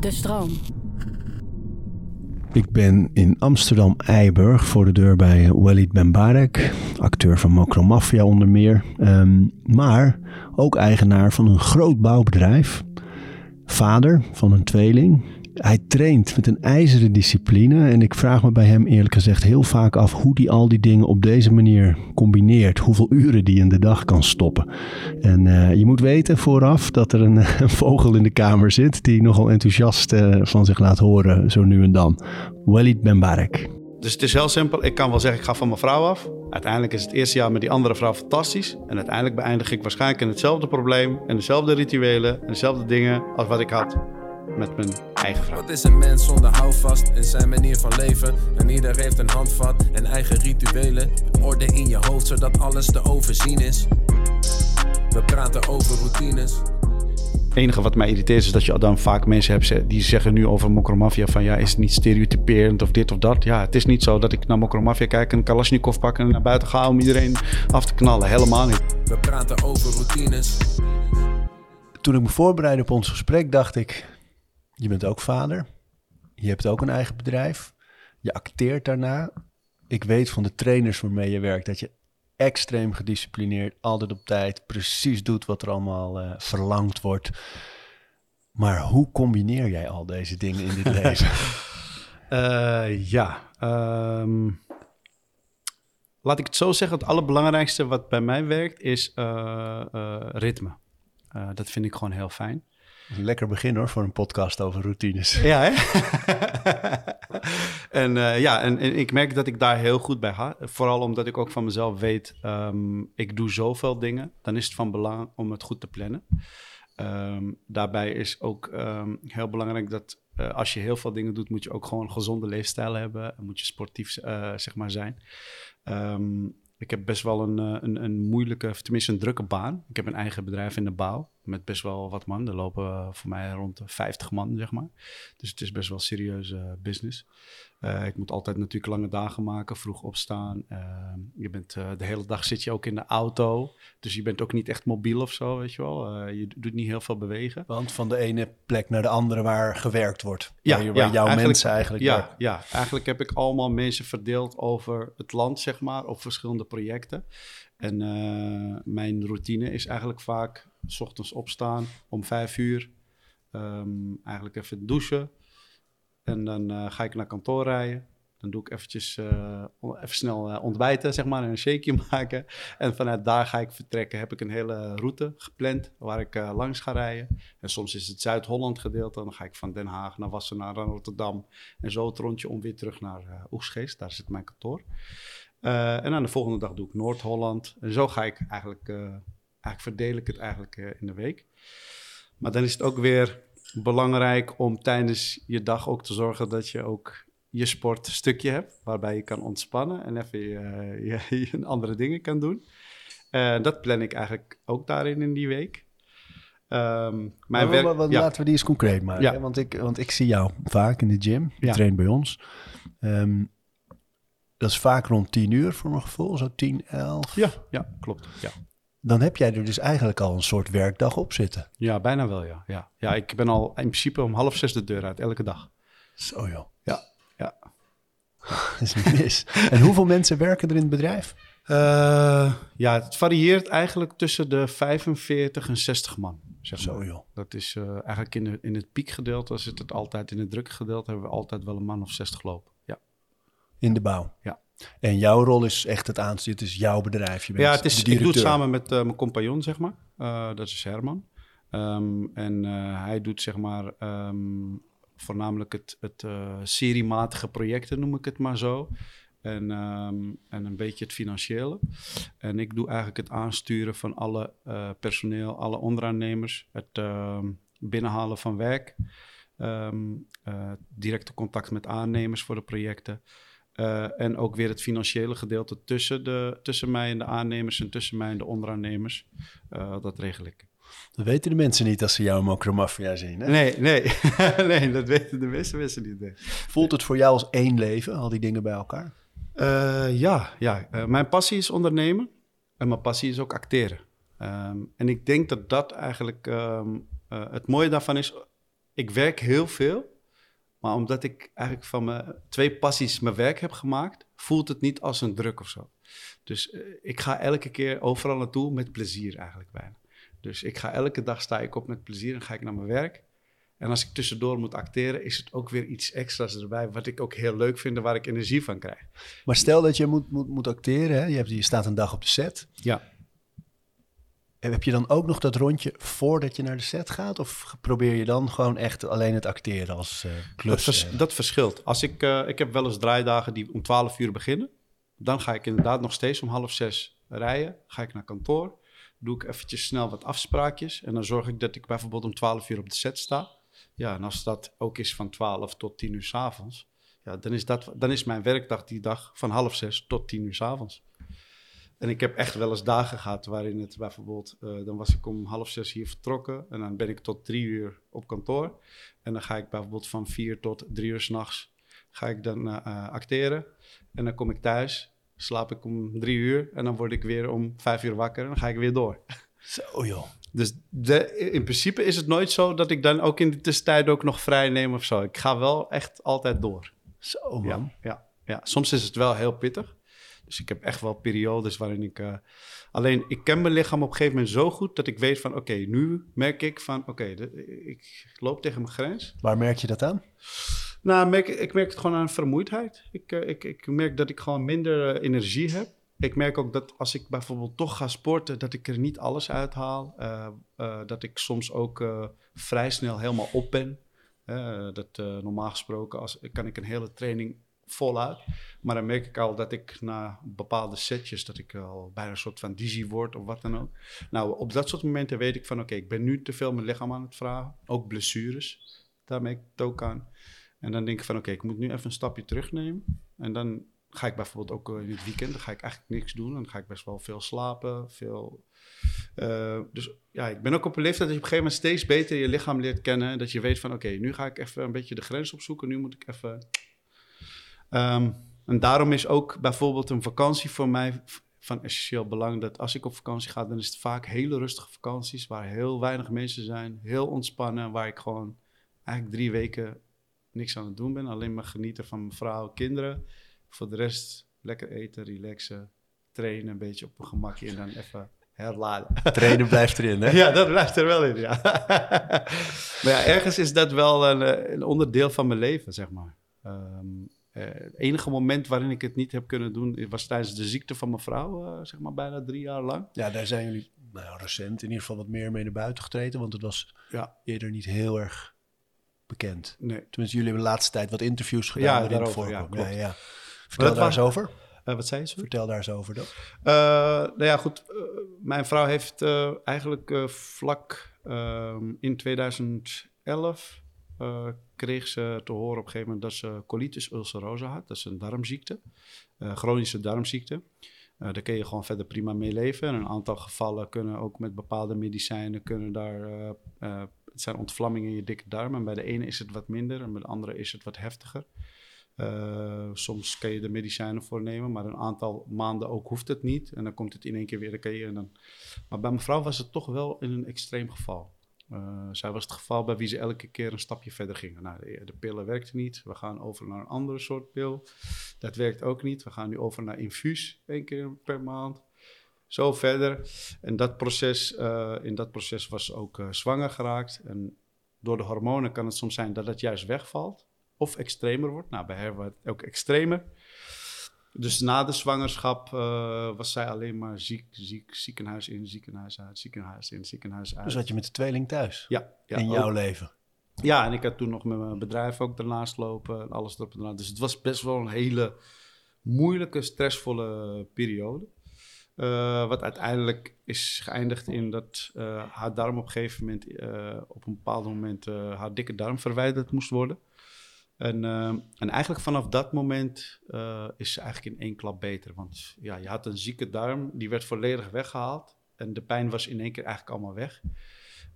De stroom. Ik ben in Amsterdam-Eiburg voor de deur bij Walid Benbarek, acteur van Mokro Mafia onder meer, um, maar ook eigenaar van een groot bouwbedrijf, vader van een tweeling hij traint met een ijzeren discipline. En ik vraag me bij hem eerlijk gezegd heel vaak af hoe hij al die dingen op deze manier combineert. Hoeveel uren die in de dag kan stoppen. En uh, je moet weten vooraf dat er een, een, vogel in de kamer zit die nogal enthousiast uh, van zich laat horen zo nu en dan. Walid Benbarek. Dus het is heel simpel. Ik kan wel zeggen, ik ga van mijn vrouw af. Uiteindelijk is het eerste jaar met die andere vrouw fantastisch. En uiteindelijk beëindig ik waarschijnlijk in hetzelfde probleem... en dezelfde rituelen en dezelfde dingen als wat ik had met mijn eigen vrouw. Wat is een mens zonder houvast in zijn manier van leven? En ieder heeft een handvat en eigen rituelen. Orde in je hoofd zodat alles te overzien is. We praten over routines. Het enige wat mij irriteert is dat je dan vaak mensen hebt die zeggen nu over Mokromafia van ja, is het niet stereotyperend of dit of dat. Ja, het is niet zo dat ik naar Mokromafia kijk en een Kalashnikov pak en naar buiten ga om iedereen af te knallen. Helemaal niet. We praten over routines. Toen ik me voorbereidde op ons gesprek dacht ik, je bent ook vader. Je hebt ook een eigen bedrijf. Je acteert daarna. Ik weet van de trainers waarmee je werkt dat je extreem gedisciplineerd, altijd op tijd, precies doet wat er allemaal uh, verlangd wordt. Maar hoe combineer jij al deze dingen in dit leven? uh, ja, um, laat ik het zo zeggen. Het allerbelangrijkste wat bij mij werkt is uh, ritme. dat vind ik gewoon heel fijn. Lekker begin hoor, voor een podcast over routines. Ja, hè? en uh, ja, en, ik merk dat ik daar heel goed bij ga. Vooral omdat ik ook van mezelf weet, um, ik doe zoveel dingen. Dan is het van belang om het goed te plannen. Um, daarbij is ook um, heel belangrijk dat uh, als je heel veel dingen doet, moet je ook gewoon een gezonde leefstijl hebben. En moet je sportief uh, zeg maar zijn. ik heb best wel een, een, een moeilijke, of tenminste een drukke baan. Ik heb een eigen bedrijf in de bouw met best wel wat man. Er lopen voor mij rond de 50 man, zeg maar. Dus het is best wel serieuze business. Uh, ik moet altijd natuurlijk lange dagen maken, vroeg opstaan. Uh, je bent, uh, de hele dag zit je ook in de auto. Dus je bent ook niet echt mobiel of zo, weet je wel. je doet niet heel veel bewegen. Want van de ene plek naar de andere waar gewerkt wordt. Ja, waar, waar ja, jouw eigenlijk, mensen eigenlijk ja, ja, eigenlijk heb ik allemaal mensen verdeeld over het land, zeg maar. Op verschillende projecten. En mijn routine is eigenlijk vaak S ochtends opstaan om vijf uur. Um, eigenlijk even douchen. En dan uh, ga ik naar kantoor rijden. Dan doe ik eventjes, uh, even snel uh, ontbijten, zeg maar, en een shakeje maken. En vanuit daar ga ik vertrekken. Heb ik een hele route gepland waar ik langs ga rijden. En soms is het Zuid-Holland gedeelte. Dan ga ik van Den Haag naar Wassenaar, naar Rotterdam. En zo het rondje om weer terug naar Oegstgeest. Daar zit mijn kantoor. en aan de volgende dag doe ik Noord-Holland. En zo ga ik eigenlijk eigenlijk verdeel ik het eigenlijk uh, in de week. Maar dan is het ook weer belangrijk om tijdens je dag ook te zorgen dat je ook je sportstukje hebt, waarbij je kan ontspannen en even je, je, andere dingen kan doen. Uh, dat plan ik eigenlijk ook daarin in die week. Um, mijn werk, maar, ja. Laten we die eens concreet maken. Ja. Want, ik, want ik zie jou vaak in de gym. Je ja. traint bij ons. Um, dat is vaak rond 10 uur voor mijn gevoel, zo 10, 11. Ja, ja klopt. Ja dan heb jij er dus eigenlijk al een soort werkdag op zitten. Ja, bijna wel, ja. Ja, ja ik ben al in principe om half zes de deur uit, elke dag. Zo joh. Ja, ja. dat is niet mis. en hoeveel mensen werken er in het bedrijf? Uh, ja, het varieert eigenlijk tussen de 45 en 60 man. Zeg maar. Zo joh. Dat is uh, eigenlijk in, de, in het piekgedeelte, zit het altijd in het drukke gedeelte, hebben we altijd wel een man of 60 lopen. Ja. In de bouw? Ja. En jouw rol is echt het aansturen. Het is jouw bedrijf. Je bent ja, het is, ik doe het samen met uh, mijn compagnon, zeg maar. Uh, dat is Herman. Um, en uh, hij doet, zeg maar, um, voornamelijk het, het seriematige projecten, noem ik het maar zo. En, um, en een beetje het financiële. En ik doe eigenlijk het aansturen van alle personeel, alle onderaannemers. Het binnenhalen van werk. directe contact met aannemers voor de projecten. Uh, en ook weer het financiële gedeelte tussen, de, tussen mij en de aannemers en tussen mij en de onderaannemers. Uh, dat regel ik. Dat weten de mensen niet als ze jou mokromafia zien. Hè? Nee, nee. nee, dat weten de meeste mensen niet. Nee. Voelt het voor jou als één leven, al die dingen bij elkaar? Uh, ja, ja. mijn passie is ondernemen en mijn passie is ook acteren. Um, en ik denk dat dat eigenlijk um, het mooie daarvan is ik werk heel veel, maar omdat ik eigenlijk van mijn twee passies mijn werk heb gemaakt, voelt het niet als een druk of zo. Dus eh, ik ga elke keer overal naartoe met plezier eigenlijk bijna. Dus ik ga elke dag sta ik op met plezier en ga ik naar mijn werk. En als ik tussendoor moet acteren, is het ook weer iets extra's erbij, wat ik ook heel leuk vind en waar ik energie van krijg. Maar stel dat je moet, moet, moet acteren, hè? Je, hebt, je staat een dag op de set. Ja. En heb je dan ook nog dat rondje voordat je naar de set gaat? Of probeer je dan gewoon echt alleen het acteren als uh, klus? Dat, vers, dat, verschilt. Als ik, uh, ik heb wel eens draaidagen die om 12 uur beginnen. Dan ga ik inderdaad nog steeds om half zes rijden. Ga ik naar kantoor. Doe ik eventjes snel wat afspraakjes. En dan zorg ik dat ik bijvoorbeeld om 12 uur op de set sta. Ja, en als dat ook is van 12 tot 10 uur s avonds. Ja, dan is, dat, dan is mijn werkdag die dag van half zes tot 10 uur s avonds. En ik heb echt wel eens dagen gehad waarin het bijvoorbeeld, uh, dan was ik om half zes hier vertrokken en dan ben ik tot drie uur op kantoor. En dan ga ik bijvoorbeeld van vier tot drie uur s'nachts ga ik dan uh, acteren. En dan kom ik thuis, slaap ik om drie uur en dan word ik weer om vijf uur wakker en dan ga ik weer door. Zo joh. Dus de, in principe is het nooit zo dat ik dan ook in de tussentijd ook nog vrij neem of zo. Ik ga wel echt altijd door. Zo man. Ja, ja, ja. soms is het wel heel pittig. Dus ik heb echt wel periodes waarin ik. Uh, alleen ik ken mijn lichaam op een gegeven moment zo goed dat ik weet van oké, okay, nu merk ik van oké, okay, ik loop tegen mijn grens. Waar merk je dat aan? Nou, merk, ik merk het gewoon aan vermoeidheid. Ik, uh, ik, ik merk dat ik gewoon minder uh, energie heb. Ik merk ook dat als ik bijvoorbeeld toch ga sporten, dat ik er niet alles uithaal. dat ik soms ook vrij snel helemaal op ben. dat normaal gesproken als, kan ik een hele training voluit. Maar dan merk ik al dat ik na bepaalde setjes, dat ik al bijna een soort van dizzy word of wat dan ook. Nou, op dat soort momenten weet ik van oké, ik ben nu te veel mijn lichaam aan het vragen. Ook blessures, daar merk ik het ook aan. En dan denk ik van oké, ik moet nu even een stapje terugnemen. En dan ga ik bijvoorbeeld ook in het weekend, dan ga ik eigenlijk niks doen. Dan ga ik best wel veel slapen, veel... Uh, dus ja, ik ben ook op een leeftijd dat je op een gegeven moment steeds beter je lichaam leert kennen. Dat je weet van oké, nu ga ik even een beetje de grens opzoeken. Nu moet ik even Um, en daarom is ook bijvoorbeeld een vakantie voor mij van essentieel belang. Dat als ik op vakantie ga, dan is het vaak hele rustige vakanties waar heel weinig mensen zijn, heel ontspannen, waar ik gewoon eigenlijk drie weken niks aan het doen ben. Alleen maar genieten van mijn vrouw, kinderen. Voor de rest lekker eten, relaxen, trainen, een beetje op een gemakje en dan even herladen. Trainen blijft erin, hè? Ja, dat blijft er wel in, ja. maar ja, ergens is dat wel een, eh, een onderdeel van mijn leven, zeg maar. Um, uh, het enige moment waarin ik het niet heb kunnen doen, was tijdens de ziekte van mijn vrouw, uh, zeg maar bijna drie jaar lang. Ja, daar zijn jullie nou, recent in ieder geval wat meer mee naar buiten getreden, want het was ja. eerder niet heel erg bekend. Nee. Tenminste, jullie hebben de laatste tijd wat interviews gedaan. Ja, daarover, ja, ja, ja. Vertel daar eens over. Uh, wat zei je? Vertel daar eens over dan. nou ja, goed. mijn vrouw heeft eigenlijk vlak ehm, in 2011 uh, kreeg ze te horen op een gegeven moment dat ze colitis ulcerosa had. Dat is een darmziekte, uh, chronische darmziekte. Uh, daar kun je gewoon verder prima mee leven. En een aantal gevallen kunnen ook met bepaalde medicijnen, kunnen daar, het zijn ontvlammingen in je dikke darm. En bij de ene is het wat minder en bij de andere is het wat heftiger. soms kan je er medicijnen voor nemen, maar een aantal maanden ook hoeft het niet. En dan komt het in één keer weer. Dan kan je, en dan... Maar bij mevrouw was het toch wel in een extreem geval. Uh, zij was het geval bij wie ze elke keer een stapje verder gingen. Nou, de, pillen werkten niet. We gaan over naar een andere soort pil. Dat werkt ook niet. We gaan nu over naar infuus, één keer per maand. Zo verder. En dat proces, uh, in dat proces was ook uh, zwanger geraakt. En door de hormonen kan het soms zijn dat het juist wegvalt. Of extremer wordt. Nou, bij haar wordt het ook extremer. Dus na de zwangerschap uh, was zij alleen maar ziek, ziek, ziekenhuis in, ziekenhuis uit, ziekenhuis in, ziekenhuis uit. Dus had je met de tweeling thuis? Ja. ja in jouw leven? Ja, en ik had toen nog met mijn bedrijf ook ernaast lopen en alles erop en eraan. Dus het was best wel een hele moeilijke, stressvolle periode. Uh, wat uiteindelijk is geëindigd in dat uh, haar darm op een gegeven moment, op een bepaald moment, haar dikke darm verwijderd moest worden. En, uh, en eigenlijk vanaf dat moment uh, is ze eigenlijk in één klap beter. Want ja, je had een zieke darm, die werd volledig weggehaald. En de pijn was in één keer eigenlijk allemaal weg.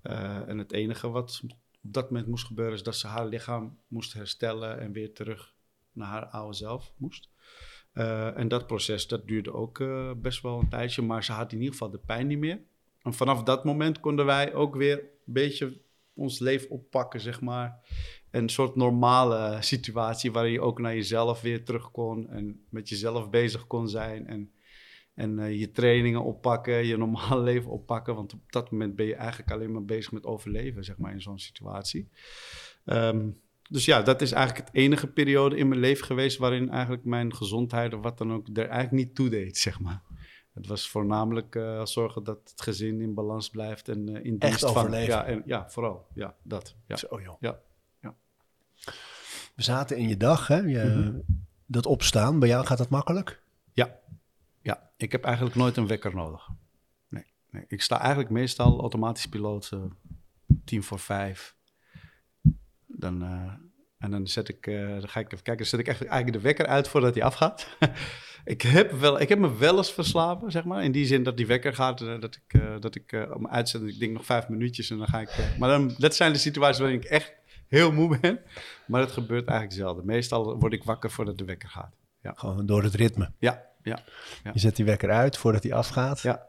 Uh, en het enige wat op dat moment moest gebeuren, is dat ze haar lichaam moest herstellen en weer terug naar haar oude zelf moest. en dat proces, dat duurde ook best wel een tijdje, maar ze had in ieder geval de pijn niet meer. En vanaf dat moment konden wij ook weer een beetje ons leven oppakken, zeg maar. Een soort normale situatie waarin je ook naar jezelf weer terug kon en met jezelf bezig kon zijn. En, en eh, je trainingen oppakken, je normale leven oppakken. Want op dat moment ben je eigenlijk alleen maar bezig met overleven, zeg maar, in zo'n situatie. Ehm, dus ja, dat is eigenlijk het enige periode in mijn leven geweest waarin eigenlijk mijn gezondheid of wat dan ook er eigenlijk niet toe deed, zeg maar. Het was voornamelijk uh, zorgen dat het gezin in balans blijft en uh, in dienst van... Ja, en, ja, vooral. Ja, dat. Ja. Zo joh. Ja. ja. We zaten in je dag, hè? Je, mm -hmm. Dat opstaan, bij jou gaat dat makkelijk? Ja. Ja, ik heb eigenlijk nooit een wekker nodig. Nee, nee. Ik sta eigenlijk meestal automatisch piloot uh, tien voor vijf. Dan, en dan zet ik, uh, dan ga ik even kijken, dan zet ik echt eigenlijk de wekker uit voordat hij afgaat. ik, heb wel, ik heb me wel eens verslapen, zeg maar. In die zin dat die wekker gaat, uh, dat ik, dat ik me uitzet. Ik denk nog vijf minuutjes en dan ga ik... maar dan, dat zijn de situaties waarin ik echt heel moe ben. Maar dat gebeurt eigenlijk zelden. Meestal word ik wakker voordat de wekker gaat. Ja. Gewoon door het ritme. Ja, ja, ja. Je zet die wekker uit voordat hij afgaat. Ja.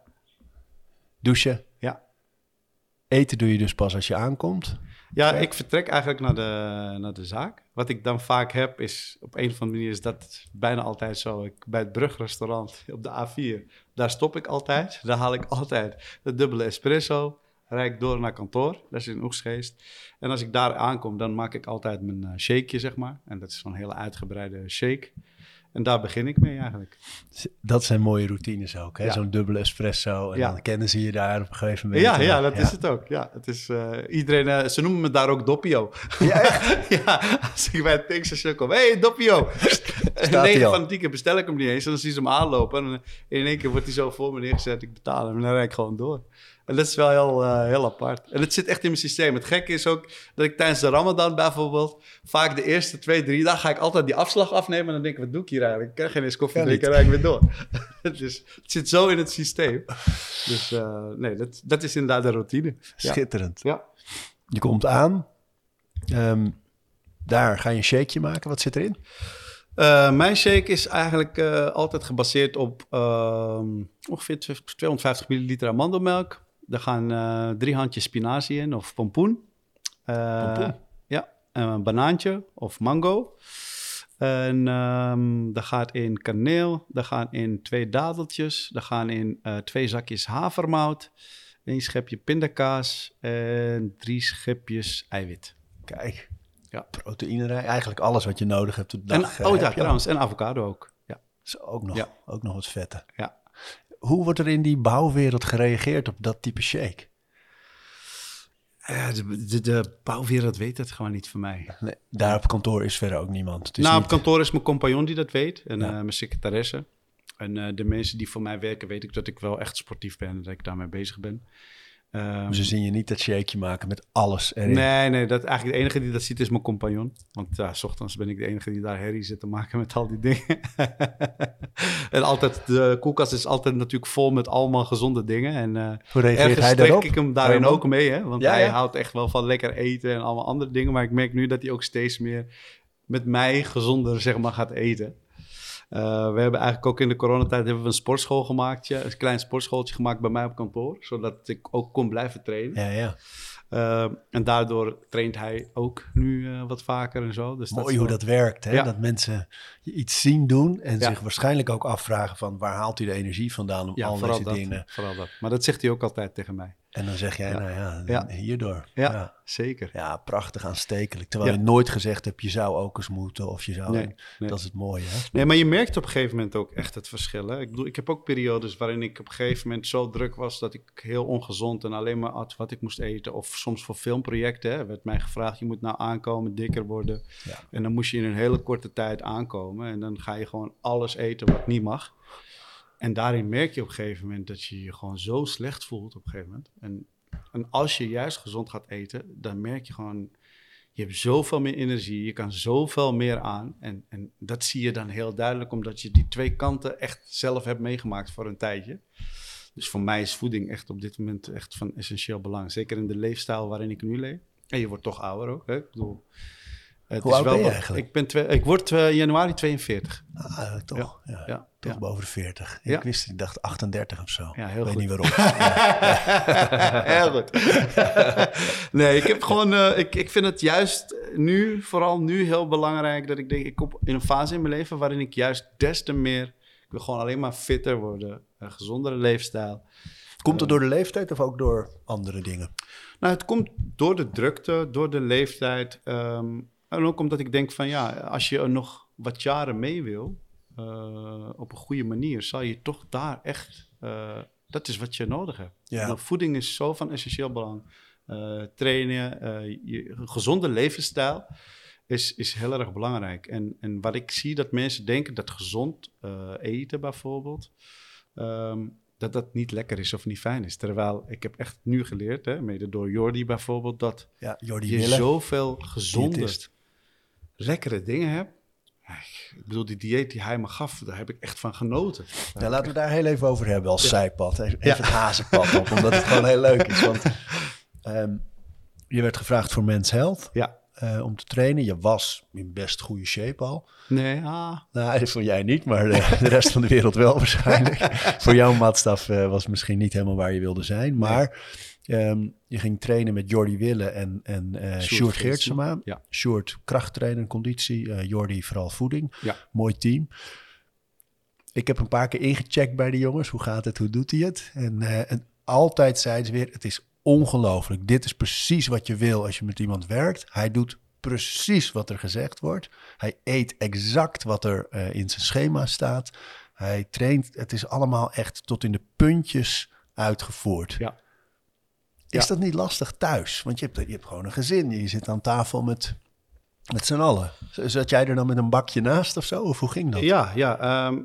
Douchen. Ja. Eten doe je dus pas als je aankomt. Ja, ik vertrek eigenlijk naar de, naar de zaak. Wat ik dan vaak heb is, op een of andere manier is dat bijna altijd zo. Ik, bij het brugrestaurant op de A4, daar stop ik altijd. Daar haal ik altijd de dubbele espresso. Rijd door naar kantoor, dat is in Oegsgeest. En als ik daar aankom, dan maak ik altijd mijn uh, shakeje, zeg maar. En dat is zo'n hele uitgebreide shake. En daar begin ik mee eigenlijk. Dat zijn mooie routines ook, hè? Ja. Zo'n dubbele espresso. En ja. dan kennen ze je daar op een gegeven moment. Ja, ja dat is het ook. Ja, het is, uh, iedereen, uh, ze noemen me daar ook Doppio. Ja, ja als ik bij het tankstation kom. Hé, hey, Doppio! En 9 van de 10 keer bestel ik hem niet eens. En dan zie ze hem aanlopen. En in één keer wordt hij zo voor me neergezet. Ik betaal hem en dan rijd ik gewoon door. En dat is wel heel, uh, heel apart. En het zit echt in mijn systeem. Het gekke is ook dat ik tijdens de Ramadan bijvoorbeeld, vaak de eerste twee, drie dagen ga ik altijd die afslag afnemen. En dan denk ik, wat doe ik hier eigenlijk? Ik kan geen eens koffie drinken en rijd ik weer door. dus het zit zo in het systeem. Dus uh, nee, dat, dat is inderdaad de routine. Schitterend. Ja. Je komt aan. Um, daar ga je een shakeje maken. Wat zit erin? Uh, mijn shake is eigenlijk uh, altijd gebaseerd op uh, ongeveer 250 milliliter amandelmelk. Daar gaan uh, drie handjes spinazie in of pompoen. pompoen? Ja, een banaantje of mango. En um, daar gaat in kaneel, daar gaan in twee dadeltjes, daar gaan in twee zakjes havermout, één schepje pindakaas en drie schepjes eiwit. Kijk, ja. proteïnerij, eigenlijk alles wat je nodig hebt. Op de dag, en, oh ja, trouwens, en avocado ook. Ja. Is ook nog, ja. ook nog wat vetten. Ja. Hoe wordt er in die bouwwereld gereageerd op dat type shake? Uh, de, de, de, bouwwereld weet het gewoon niet van mij. Nee, daar op kantoor is verder ook niemand. nou, niet... op kantoor is mijn compagnon die dat weet en ja. uh, mijn secretaresse. En uh, de mensen die voor mij werken, weet ik dat ik wel echt sportief ben en dat ik daarmee bezig ben. Um, ze zien je niet dat shakeje maken met alles erin. Nee, nee, dat, eigenlijk de enige die dat ziet is mijn compagnon. Want ja, s ochtends ben ik de enige die daar herrie zit te maken met al die dingen. en altijd, de koelkast is altijd natuurlijk vol met allemaal gezonde dingen. En uh, Hoe reageert hij daarop? ik hem daarin ook mee, hè. Want ja, hij ja. houdt echt wel van lekker eten en allemaal andere dingen. Maar ik merk nu dat hij ook steeds meer met mij gezonder, zeg maar, gaat eten. Uh, we hebben eigenlijk ook in de coronatijd hebben we een sportschool gemaakt. Ja, een klein sportschooltje gemaakt bij mij op kantoor. Zodat ik ook kon blijven trainen. Ja, ja. Uh, en daardoor traint hij ook nu uh, wat vaker en zo. Dus Mooi dat hoe dat werkt. Hè? Ja. Dat mensen je iets zien doen en ja. zich waarschijnlijk ook afvragen van waar haalt hij de energie vandaan om ja, al deze dat, dingen. Vooral dat. Maar dat zegt hij ook altijd tegen mij. En dan zeg jij, nou ja, hierdoor. Ja, zeker. Ja, prachtig aanstekelijk. Terwijl je nooit gezegd hebt, je zou ook eens moeten of je zou... Nee, nee. Dat is het mooie, hè? Nee, maar je merkt op een gegeven moment ook echt het verschil. Hè? Ik bedoel, ik heb ook periodes waarin ik op een gegeven moment zo druk was... dat ik heel ongezond en alleen maar at wat ik moest eten. Of soms voor filmprojecten hè, werd mij gevraagd... je moet nou aankomen, dikker worden. Ja. En dan moest je in een hele korte tijd aankomen. En dan ga je gewoon alles eten wat niet mag. En daarin merk je op een gegeven moment dat je je gewoon zo slecht voelt op een gegeven moment. En, en als je juist gezond gaat eten, dan merk je gewoon, je hebt zoveel meer energie, je kan zoveel meer aan. En, en dat zie je dan heel duidelijk, omdat je die twee kanten echt zelf hebt meegemaakt voor een tijdje. Dus voor mij is voeding echt op dit moment echt van essentieel belang. Zeker in de leefstijl waarin ik nu leef. En je wordt toch ouder ook. Hè? Ik bedoel, Het Hoe is oud wel ben je eigenlijk? Ik, ben twee, ik word eh, januari 42. Ah, toch? Ja, Ja, toch ja. boven de 40. Ja. Ik wist, ik dacht 38 of zo. Ja, heel ik weet niet waarom. Heel goed. nee, ik heb gewoon. eh, ik, ik vind het juist nu, vooral nu, heel belangrijk dat ik denk. Ik kom in een fase in mijn leven waarin ik juist des te meer. Ik wil gewoon alleen maar fitter worden. Een gezondere leefstijl. Komt het door de leeftijd of ook door andere dingen? Nou, het komt door de drukte, door de leeftijd. ehm, en ook omdat ik denk van ja, als je er nog wat jaren mee wil. eh, op een goede manier, zal je toch daar echt. eh, dat is wat je nodig hebt. Ja. Nou, voeding is zo van essentieel belang. Eh, trainen, je, een gezonde levensstijl is, is heel erg belangrijk. En, en wat ik zie dat mensen denken dat gezond eten bijvoorbeeld, ehm, dat dat niet lekker is of niet fijn is. Terwijl ik heb echt nu geleerd, hè, mede door Jordi bijvoorbeeld, dat Ja, Jordi je Wille. zoveel gezonde, diëtist. Lekkere dingen hebt. Ja, Ik bedoel, die dieet die hij me gaf, daar heb ik echt van genoten. Ja, laten we daar heel even over hebben als zijpad. Even, het hazenpad op, omdat het gewoon heel leuk is. Want ehm, je werd gevraagd voor Men's Health Ja. eh, om te trainen. Je was in best goede shape al. Nee, ah, Nou, dat vond jij niet, maar de, de rest van de wereld wel waarschijnlijk. voor jouw maatstaf eh, was misschien niet helemaal waar je wilde zijn. Maar ehm, je ging trainen met Jordi Wille en, en eh Sjoerd. Geertsema. Ja. Sjoerd krachttrainer, conditie. eh Jordi vooral voeding. Ja. Mooi team. Ik heb een paar keer ingecheckt bij de jongens. Hoe gaat het? Hoe doet hij het? En, eh, en altijd zeiden ze weer, het is ongelooflijk. Dit is precies wat je wil als je met iemand werkt. Hij doet precies wat er gezegd wordt. Hij eet exact wat er in zijn schema staat. Hij traint. Het is allemaal echt tot in de puntjes uitgevoerd. ja. Is Ja. dat niet lastig thuis? Want je hebt, je hebt gewoon een gezin. Je zit aan tafel met, met z'n allen. Zat jij er dan met een bakje naast of zo? Of hoe ging dat? Ja, ja. ehm,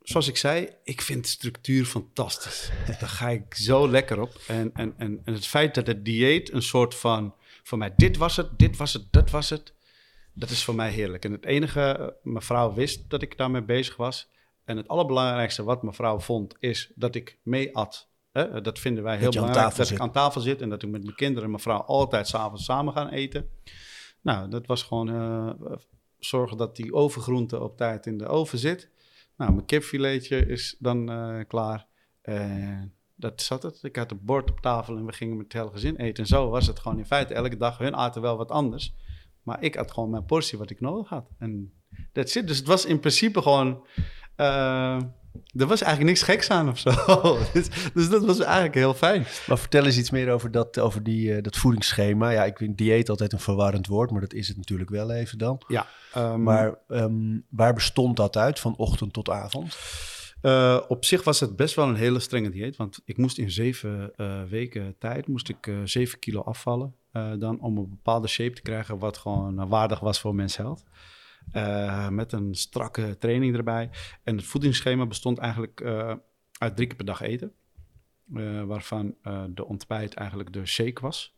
zoals ik zei, ik vind structuur fantastisch. Daar ga ik zo lekker op. En, en, en, en het feit dat het dieet een soort van... Voor mij, dit was het, dit was het, dat was het. Dat is voor mij heerlijk. En het enige, eh, mevrouw wist dat ik daarmee bezig was. En het allerbelangrijkste wat mevrouw vond, is dat ik mee at. Hè? Dat vinden wij heel aan belangrijk. Dat zit. ik aan tafel zit en dat ik met mijn kinderen en mijn vrouw altijd s'avonds samen gaan eten. Nou, dat was gewoon eh, zorgen dat die overgroente op tijd in de oven zit. Nou, mijn kipfiletje is dan eh, klaar. En dat zat het. Ik had een bord op tafel en we gingen met het hele gezin eten. En zo was het gewoon in feite elke dag. Hun aten wel wat anders. Maar ik had gewoon mijn portie wat ik nodig had. En dat zit. Dus het was in principe gewoon... er was eigenlijk niks geks aan of zo. dus, dus dat was eigenlijk heel fijn. Maar vertel eens iets meer over dat, over die, eh, dat voedingsschema. Ja, ik vind dieet altijd een verwarrend woord, maar dat is het natuurlijk wel even dan. Ja, ehm, Maar ehm, waar bestond dat uit, van ochtend tot avond? Eh, op zich was het best wel een hele strenge dieet. Want ik moest in zeven eh, weken tijd moest ik zeven kilo afvallen. dan om een bepaalde shape te krijgen wat gewoon waardig was voor Mens Health. Eh, met een strakke training erbij. En het voedingsschema bestond eigenlijk eh, uit drie keer per dag eten. Eh, waarvan de ontbijt eigenlijk de shake was.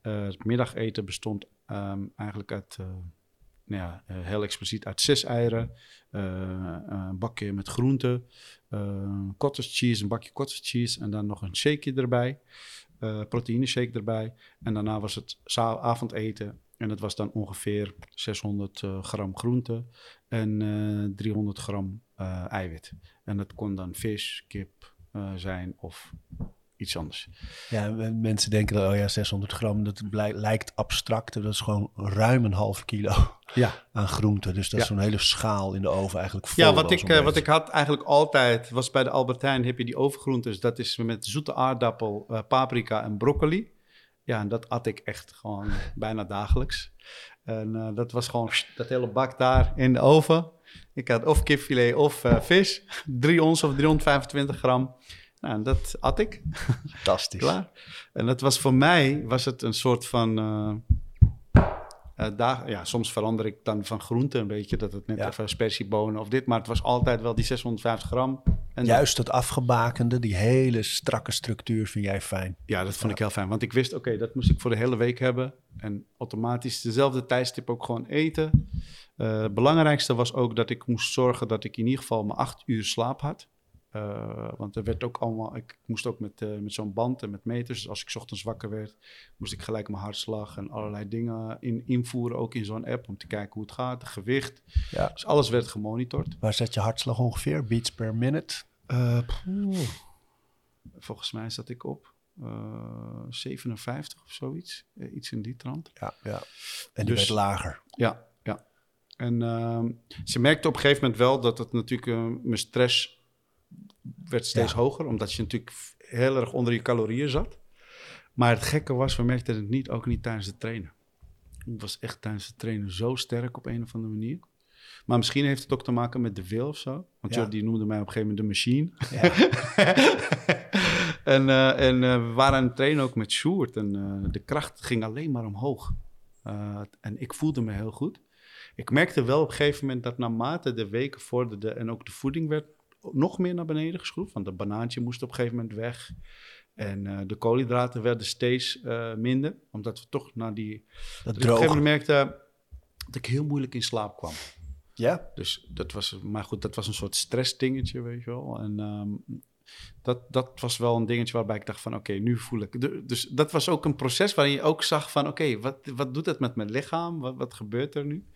Het middageten bestond ehm, eigenlijk uit, nou ja, heel expliciet uit zes eieren, een bakje met groenten, cottage cheese, een bakje cottage cheese en dan nog een shakeje erbij, eh proteïne shake erbij. En daarna was het avondeten en dat was dan ongeveer 600 eh, gram groente en eh 300 gram eh, eiwit. En dat kon dan vis, kip eh, zijn of iets anders. Ja, mensen denken dat, oh ja, 600 gram, dat lijkt abstract. Dat is gewoon ruim een half kilo Ja, aan groente. Dus dat is zo'n hele schaal in de oven eigenlijk vol. Ja, wat ik, eh, wat ik had eigenlijk altijd, was bij de Albertijn heb je die overgroentes. Dat is met zoete aardappel, eh, paprika en broccoli. Ja, en dat at ik echt gewoon bijna dagelijks. En eh, dat was gewoon dat hele bak daar in de oven. Ik had of kipfilet of eh, vis. 3 ons of 325 gram. Nou, en dat at ik. Fantastisch. Klaar. En dat was voor mij, was het een soort van... eh, eh, dag, ja, soms verander ik dan van groente een beetje, dat het net Ja. even spersiebonen of dit, maar het was altijd wel die 650 gram. En Juist dat afgebakende, die hele strakke structuur vind jij fijn. Ja, dat vond ik heel fijn, want ik wist, oké, dat moest ik voor de hele week hebben. En automatisch dezelfde tijdstip ook gewoon eten. Eh, het belangrijkste was ook dat ik moest zorgen dat ik in ieder geval mijn acht uur slaap had. Eh, want er werd ook allemaal, ik moest ook met, eh, met zo'n band en met meters. Dus als ik 's ochtends wakker werd, moest ik gelijk mijn hartslag en allerlei dingen in, invoeren, ook in zo'n app, om te kijken hoe het gaat, het gewicht. Ja. Dus alles werd gemonitord. Waar zet je hartslag ongeveer? Beats per minute? Eh, volgens mij zat ik op eh, 57 of zoiets. Iets in die trant. Ja, ja. En die Dus- werd lager. Ja, ja. En ehm, ze merkte op een gegeven moment wel dat het natuurlijk, mijn stress werd steeds Ja. hoger, omdat je natuurlijk heel erg onder je calorieën zat. Maar het gekke was, we merkten het niet, ook niet tijdens het trainen. Ik was echt tijdens het trainen zo sterk op een of andere manier. Maar misschien heeft het ook te maken met de wil of zo. Want Ja. Jordi noemde mij op een gegeven moment de machine. Ja. en eh, en eh, we waren aan het trainen ook met Sjoerd. En eh, de kracht ging alleen maar omhoog. En ik voelde me heel goed. Ik merkte wel op een gegeven moment dat naarmate de weken vorderden... en ook de voeding werd nog meer naar beneden geschroefd. Want de banaantje moest op een gegeven moment weg. En eh, de koolhydraten werden steeds eh, minder. Omdat we toch naar die... Dat Dat op een gegeven moment merkte dat ik heel moeilijk in slaap kwam. Ja? Dus dat was, maar goed, dat was een soort stressdingetje, weet je wel. En ehm, dat, dat was wel een dingetje waarbij ik dacht van, oké, nu voel ik... de- Dus dat was ook een proces waarin je ook zag van, oké, wat, wat doet het met mijn lichaam? Wat, wat gebeurt er nu?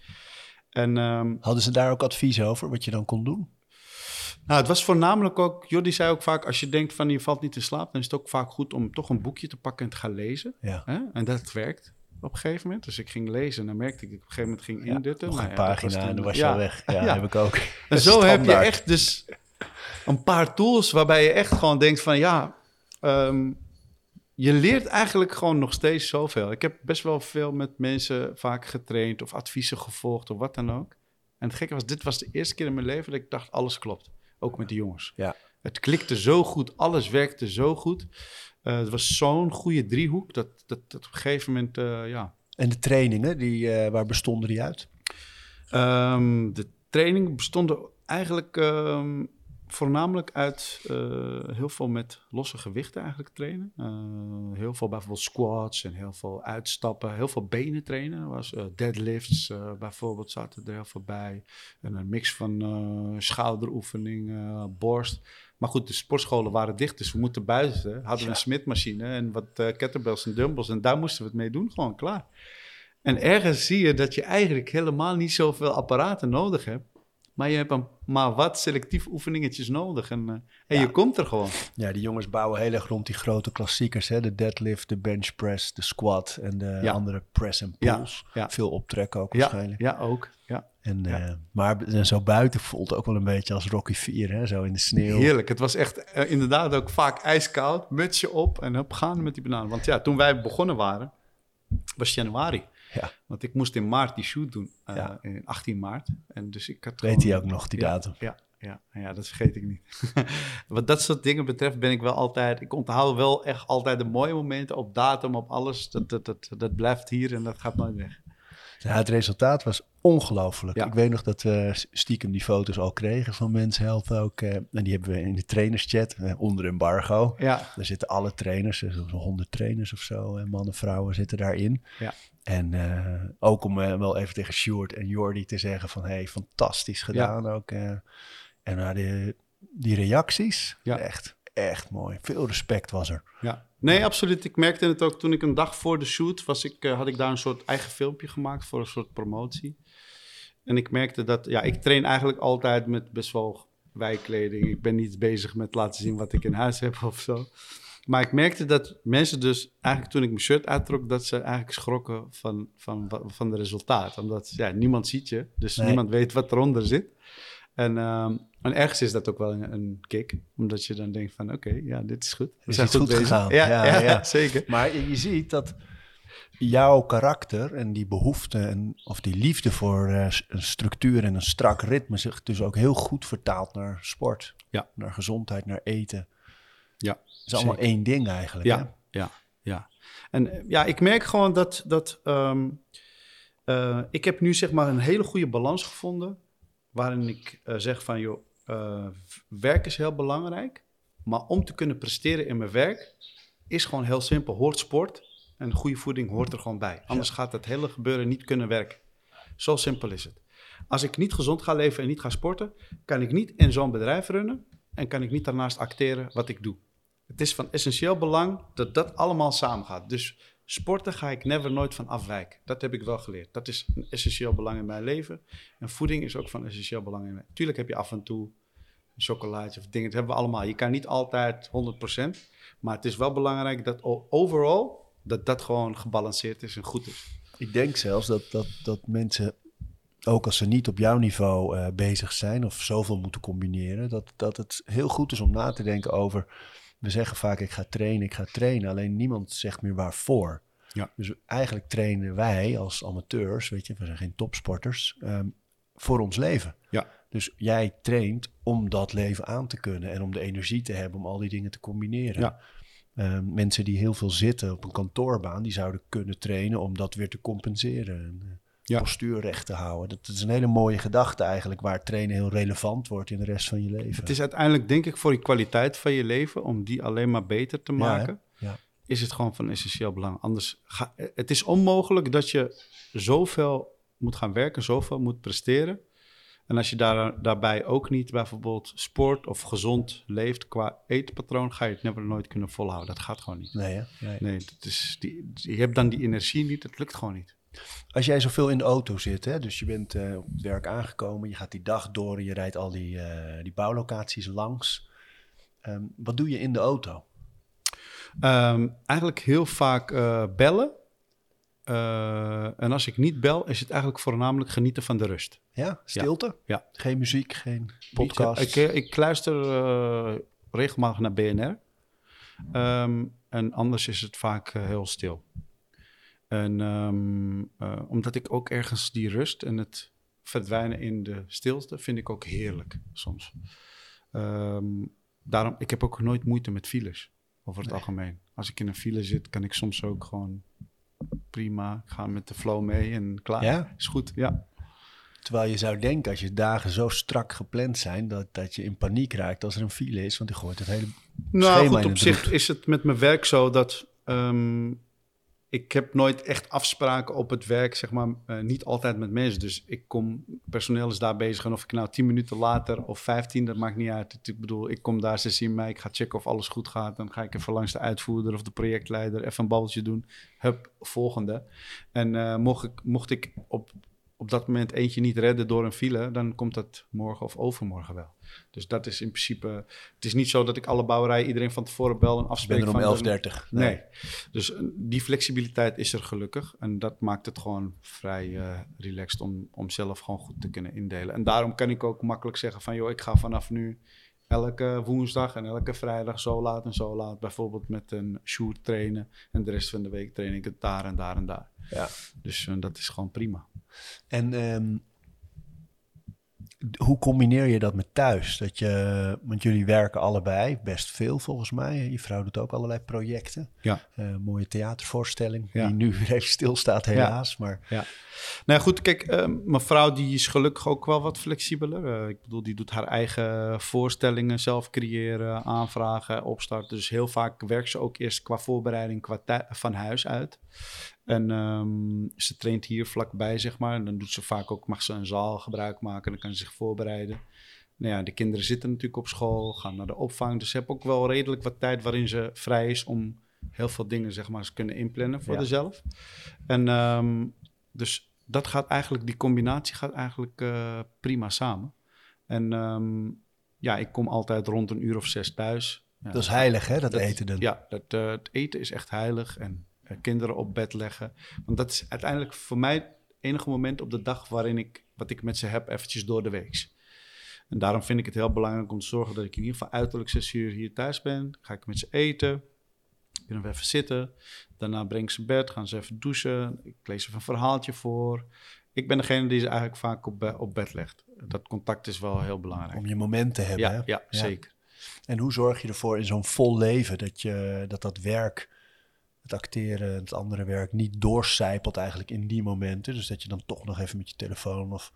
En ehm, Hadden ze daar ook advies over, wat je dan kon doen? Nou, het was voornamelijk ook... Jordi zei ook vaak, als je denkt van je valt niet in slaap... dan is het ook vaak goed om toch een boekje te pakken en te gaan lezen. Ja. Hè? En dat werkt op een gegeven moment. Dus ik ging lezen en dan merkte ik ik op een gegeven moment ging Ja, indutten. Nog Nou een ja, pagina en dan was je al weg. Ja, heb ik ook. En zo heb je echt dus een paar tools waarbij je echt gewoon denkt van ja, ehm, je leert eigenlijk gewoon nog steeds zoveel. Ik heb best wel veel met mensen vaak getraind of adviezen gevolgd of wat dan ook. En het gekke was, dit was de eerste keer in mijn leven dat ik dacht, alles klopt. Ook met de jongens. Ja. Het klikte zo goed, alles werkte zo goed. Eh, het was zo'n goede driehoek dat, dat, dat op een gegeven moment, eh, ja, En de trainingen, die, eh, waar bestonden die uit? Ehm, de training bestond eigenlijk ehm, voornamelijk uit eh, heel veel met losse gewichten eigenlijk trainen. Eh, heel veel bijvoorbeeld squats en heel veel uitstappen, heel veel benen trainen. Was, eh, deadlifts bijvoorbeeld zaten er heel veel bij. En een mix van schouderoefeningen, borst. Maar goed, de sportscholen waren dicht, dus we moeten buiten. Hadden we een smidmachine en wat eh, kettlebells en dumbbells. En daar moesten we het mee doen, gewoon klaar. En ergens zie je dat je eigenlijk helemaal niet zoveel apparaten nodig hebt. Maar je hebt een, maar wat selectief oefeningetjes nodig. En, eh, en Ja. je komt er gewoon. Ja, die jongens bouwen heel erg rond die grote klassiekers. Hè? De deadlift, de bench press, de squat en de Ja. andere press en pulls. ja. Veel optrekken ook waarschijnlijk. ja, ook. Ja. En, eh, maar en zo buiten voelt het ook wel een beetje als Rocky 4, hè? zo in de sneeuw. Heerlijk. Het was echt eh, inderdaad ook vaak ijskoud. Mutsje op en op gaan met die bananen. Want ja, toen wij begonnen waren, was januari. Ja. Want ik moest in maart die shoot doen. eh, Ja. in 18 maart. En dus ik had Weet hij ook nog, die datum? Ja, ja, ja, dat vergeet ik niet. Wat dat soort dingen betreft ben ik wel altijd... Ik onthoud wel echt altijd de mooie momenten op datum, op alles. Dat, dat, dat, dat blijft hier en dat gaat nooit weg. Ja, het resultaat was ongelooflijk. Ja. Ik weet nog dat we stiekem die foto's al kregen van Men's Health ook. eh, en die hebben we in de trainerschat eh, onder embargo. Ja, Daar zitten alle trainers, er zo'n 100 trainers of zo, en mannen, vrouwen zitten daarin. Ja. En eh, ook om eh, wel even tegen Sjoerd en Jordi te zeggen van, hey, fantastisch gedaan ook. eh. en nou, die, die reacties, Ja. echt, echt mooi. Veel respect was er. ja. Nee, absoluut. Ik merkte het ook toen ik een dag voor de shoot was. Ik, had ik daar een soort eigen filmpje gemaakt voor een soort promotie. En ik merkte dat... Ja, ik train eigenlijk altijd met best wel wijkleding. Ik ben niet bezig met laten zien wat ik in huis heb of zo. Maar ik merkte dat mensen dus eigenlijk toen ik mijn shirt uittrok... dat ze eigenlijk schrokken van, van, van de resultaat. Omdat ja, niemand ziet je, dus Nee. niemand weet wat eronder zit. En, ehm, en ergens is dat ook wel een, een kick. Omdat je dan denkt van oké, ja, dit is goed. We Is zijn goed bezig. gegaan. Ja, Ja, ja, ja. zeker. Maar je, je ziet dat jouw karakter en die behoefte en, of die liefde voor eh, een structuur en een strak ritme zich dus ook heel goed vertaalt naar sport. Ja. Naar gezondheid, naar eten. Ja, is allemaal zeker. één ding eigenlijk. hè? Ja, ja, ja. En eh, ja, ik merk gewoon dat, dat ehm, eh, ik heb nu zeg maar een hele goede balans gevonden. Waarin ik eh, zeg van, joh, werk is heel belangrijk. Maar om te kunnen presteren in mijn werk is gewoon heel simpel. Hoort sport en goede voeding hoort er gewoon bij. Anders gaat het hele gebeuren niet kunnen werken. Zo simpel is het. Als ik niet gezond ga leven en niet ga sporten, kan ik niet in zo'n bedrijf runnen en kan ik niet daarnaast acteren wat ik doe. Het is van essentieel belang dat dat allemaal samengaat. Dus sporten ga ik never nooit van afwijken. Dat heb ik wel geleerd. Dat is een essentieel belang in mijn leven. En voeding is ook van essentieel belang in mijn Tuurlijk heb je af en toe een of dingen. Dat hebben we allemaal. Je kan niet altijd 100%. Maar het is wel belangrijk dat overal dat dat gewoon gebalanceerd is en goed is. Ik denk zelfs dat, dat, dat mensen, ook als ze niet op jouw niveau eh, bezig zijn of zoveel moeten combineren, dat, dat het heel goed is om na te denken over. We zeggen vaak: ik ga trainen, ik ga trainen. Alleen niemand zegt meer waarvoor. Ja. Dus eigenlijk trainen wij als amateurs, weet je, we zijn geen topsporters, ehm, voor ons leven. Ja. Dus jij traint om dat leven aan te kunnen en om de energie te hebben om al die dingen te combineren. Ja. Ehm, mensen die heel veel zitten op een kantoorbaan, die zouden kunnen trainen om dat weer te compenseren. Ja. Postuur recht te houden. Dat is een hele mooie gedachte eigenlijk, waar trainen heel relevant wordt in de rest van je leven. Het is uiteindelijk, denk ik, voor je kwaliteit van je leven, om die alleen maar beter te Ja, maken, hè? Ja. is het gewoon van essentieel belang. Anders ga, het is onmogelijk dat je zoveel moet gaan werken, zoveel moet presteren. En als je daar, daarbij ook niet bijvoorbeeld sport of gezond leeft qua eetpatroon, ga je het never nooit kunnen volhouden. Dat gaat gewoon niet. Nee, hè? Nee. Nee, dat is die, je hebt dan die energie niet, het lukt gewoon niet. Als jij zoveel in de auto zit, hè, dus je bent eh, op het werk aangekomen, je gaat die dag door en je rijdt al die, eh, die bouwlocaties langs. Ehm, wat doe je in de auto? Ehm, eigenlijk heel vaak eh, bellen. En als ik niet bel, is het eigenlijk voornamelijk genieten van de rust. Ja, stilte? Ja. Geen muziek, geen podcast? Ik, ik luister regelmatig naar BNR. Ehm, en anders is het vaak heel stil. En ehm, eh, omdat ik ook ergens die rust en het verdwijnen in de stilte vind ik ook heerlijk soms. Ehm, daarom, ik heb ook nooit moeite met files over het algemeen. Als ik in een file zit, kan ik soms ook gewoon prima. Ik ga met de flow mee en klaar. Ja? Is goed, ja. Terwijl je zou denken, als je dagen zo strak gepland zijn, dat, dat je in paniek raakt als er een file is, want die gooit het hele Nou schema goed, in op zich is het met mijn werk zo dat ehm, ik heb nooit echt afspraken op het werk, zeg maar, eh, niet altijd met mensen. Dus ik kom, personeel is daar bezig en of ik nou tien minuten later of vijftien, dat maakt niet uit. Ik bedoel, ik kom daar, ze zien mij, ik ga checken of alles goed gaat. Dan ga ik even langs de uitvoerder of de projectleider even een babbeltje doen. Hup, volgende. En eh, mocht, ik, mocht ik op, op dat moment eentje niet redden door een file, dan komt dat morgen of overmorgen wel. Dus dat is in principe. Het is niet zo dat ik alle bouwerijen iedereen van tevoren bel en Ik afspreek. ben er om van de- 11.30. Nee. Dus eh, die flexibiliteit is er gelukkig. En dat maakt het gewoon vrij eh, relaxed om, om zelf gewoon goed te kunnen indelen. En daarom kan ik ook makkelijk zeggen van... joh, ik ga vanaf nu elke woensdag en elke vrijdag zo laat en zo laat... bijvoorbeeld met een shoot trainen. En de rest van de week train ik het daar en daar en daar. Ja. Dus eh, dat is gewoon prima. En ehm, hoe combineer je dat met thuis? Dat je, want jullie werken allebei best veel volgens mij. Je vrouw doet ook allerlei projecten. Ja. Eh, mooie theatervoorstelling, Ja. die nu weer even stilstaat helaas. Maar Ja. Nou goed, kijk, eh, mijn vrouw die is gelukkig ook wel wat flexibeler. Eh, ik bedoel, die doet haar eigen voorstellingen zelf creëren, aanvragen, opstarten. Dus heel vaak werkt ze ook eerst qua voorbereiding qua van huis uit. En ehm, ze traint hier vlakbij, zeg maar. En dan doet ze vaak ook, mag ze een zaal gebruik maken. Dan kan ze zich voorbereiden. Nou ja, de kinderen zitten natuurlijk op school, gaan naar de opvang. Dus ze heeft ook wel redelijk wat tijd waarin ze vrij is om heel veel dingen, zeg maar, te kunnen inplannen voor Ja. zichzelf. En ehm, dus dat gaat eigenlijk, die combinatie gaat eigenlijk eh, prima samen. En ehm, ja, ik kom altijd rond een uur of zes thuis. Ja, dat is heilig hè, dat, dat- eten dan. Ja, dat, eh, het eten is echt heilig. En kinderen op bed leggen. Want dat is uiteindelijk voor mij het enige moment op de dag waarin ik, wat ik met ze heb, eventjes door de week. En daarom vind ik het heel belangrijk om te zorgen dat ik in ieder geval uiterlijk zes uur hier thuis ben. Ga ik met ze eten. Kunnen we even zitten. Daarna breng ik ze bed. Gaan ze even douchen. Ik lees even een verhaaltje voor. Ik ben degene die ze eigenlijk vaak op, op bed legt. Dat contact is wel heel belangrijk. Om je moment te hebben. hè? Ja, ja, zeker. En hoe zorg je ervoor in zo'n vol leven dat je, dat, dat werk, het acteren, het andere werk niet doorcijpelt eigenlijk in die momenten? Dus dat je dan toch nog even met je telefoon of...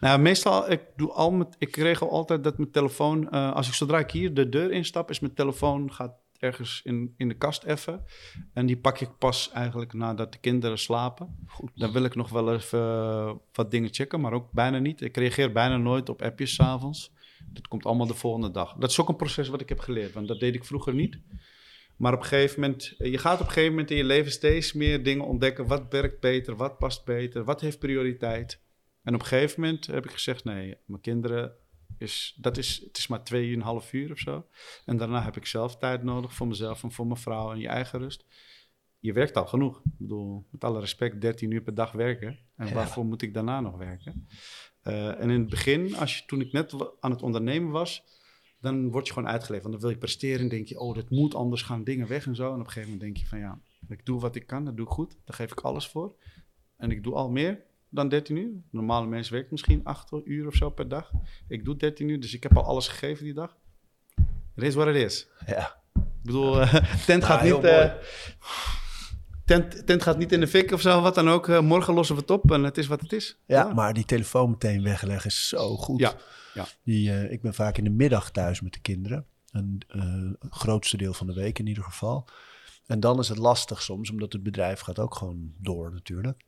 Nou, meestal, ik, doe al met, ik regel altijd dat mijn telefoon, eh, als ik zodra ik hier de deur instap, is mijn telefoon gaat ergens in, in de kast even. En die pak ik pas eigenlijk nadat de kinderen slapen. Dan wil ik nog wel even eh, wat dingen checken, maar ook bijna niet. Ik reageer bijna nooit op appjes s'avonds. Dat komt allemaal de volgende dag. Dat is ook een proces wat ik heb geleerd, want dat deed ik vroeger niet. Maar op een gegeven moment, je gaat op een gegeven moment in je leven steeds meer dingen ontdekken. Wat werkt beter, wat past beter, wat heeft prioriteit. En op een gegeven moment heb ik gezegd, nee, mijn kinderen, is, dat is, het is maar tweeënhalf uur of zo. En daarna heb ik zelf tijd nodig voor mezelf en voor mijn vrouw en je eigen rust. Je werkt al genoeg. Ik bedoel, met alle respect, 13 uur per dag werken. En waarvoor moet ik daarna nog werken? Uh, en in het begin, als je, toen ik net aan het ondernemen was, dan word je gewoon uitgeleverd. Want dan wil je presteren en denk je, oh, dat moet anders gaan dingen weg en zo. En op een gegeven moment denk je van, ja, ik doe wat ik kan, dat doe ik goed. Daar geef ik alles voor. En ik doe al meer dan 13 uur. Normale mensen werken misschien 8 uur of zo per dag. Ik doe 13 uur, dus ik heb al alles gegeven die dag. Het is wat het is. Ja. Ik bedoel, uh, tent gaat niet... Uh, tent, tent gaat niet in de fik of zo, wat dan ook. Uh, morgen lossen we het op en het is wat het is. Ja, ja, maar die telefoon meteen wegleggen is zo goed. Ja, ja. Die, ik ben vaak in de middag thuis met de kinderen. Een grootste deel van de week in ieder geval. En dan is het lastig soms, omdat het bedrijf gaat ook gewoon door natuurlijk.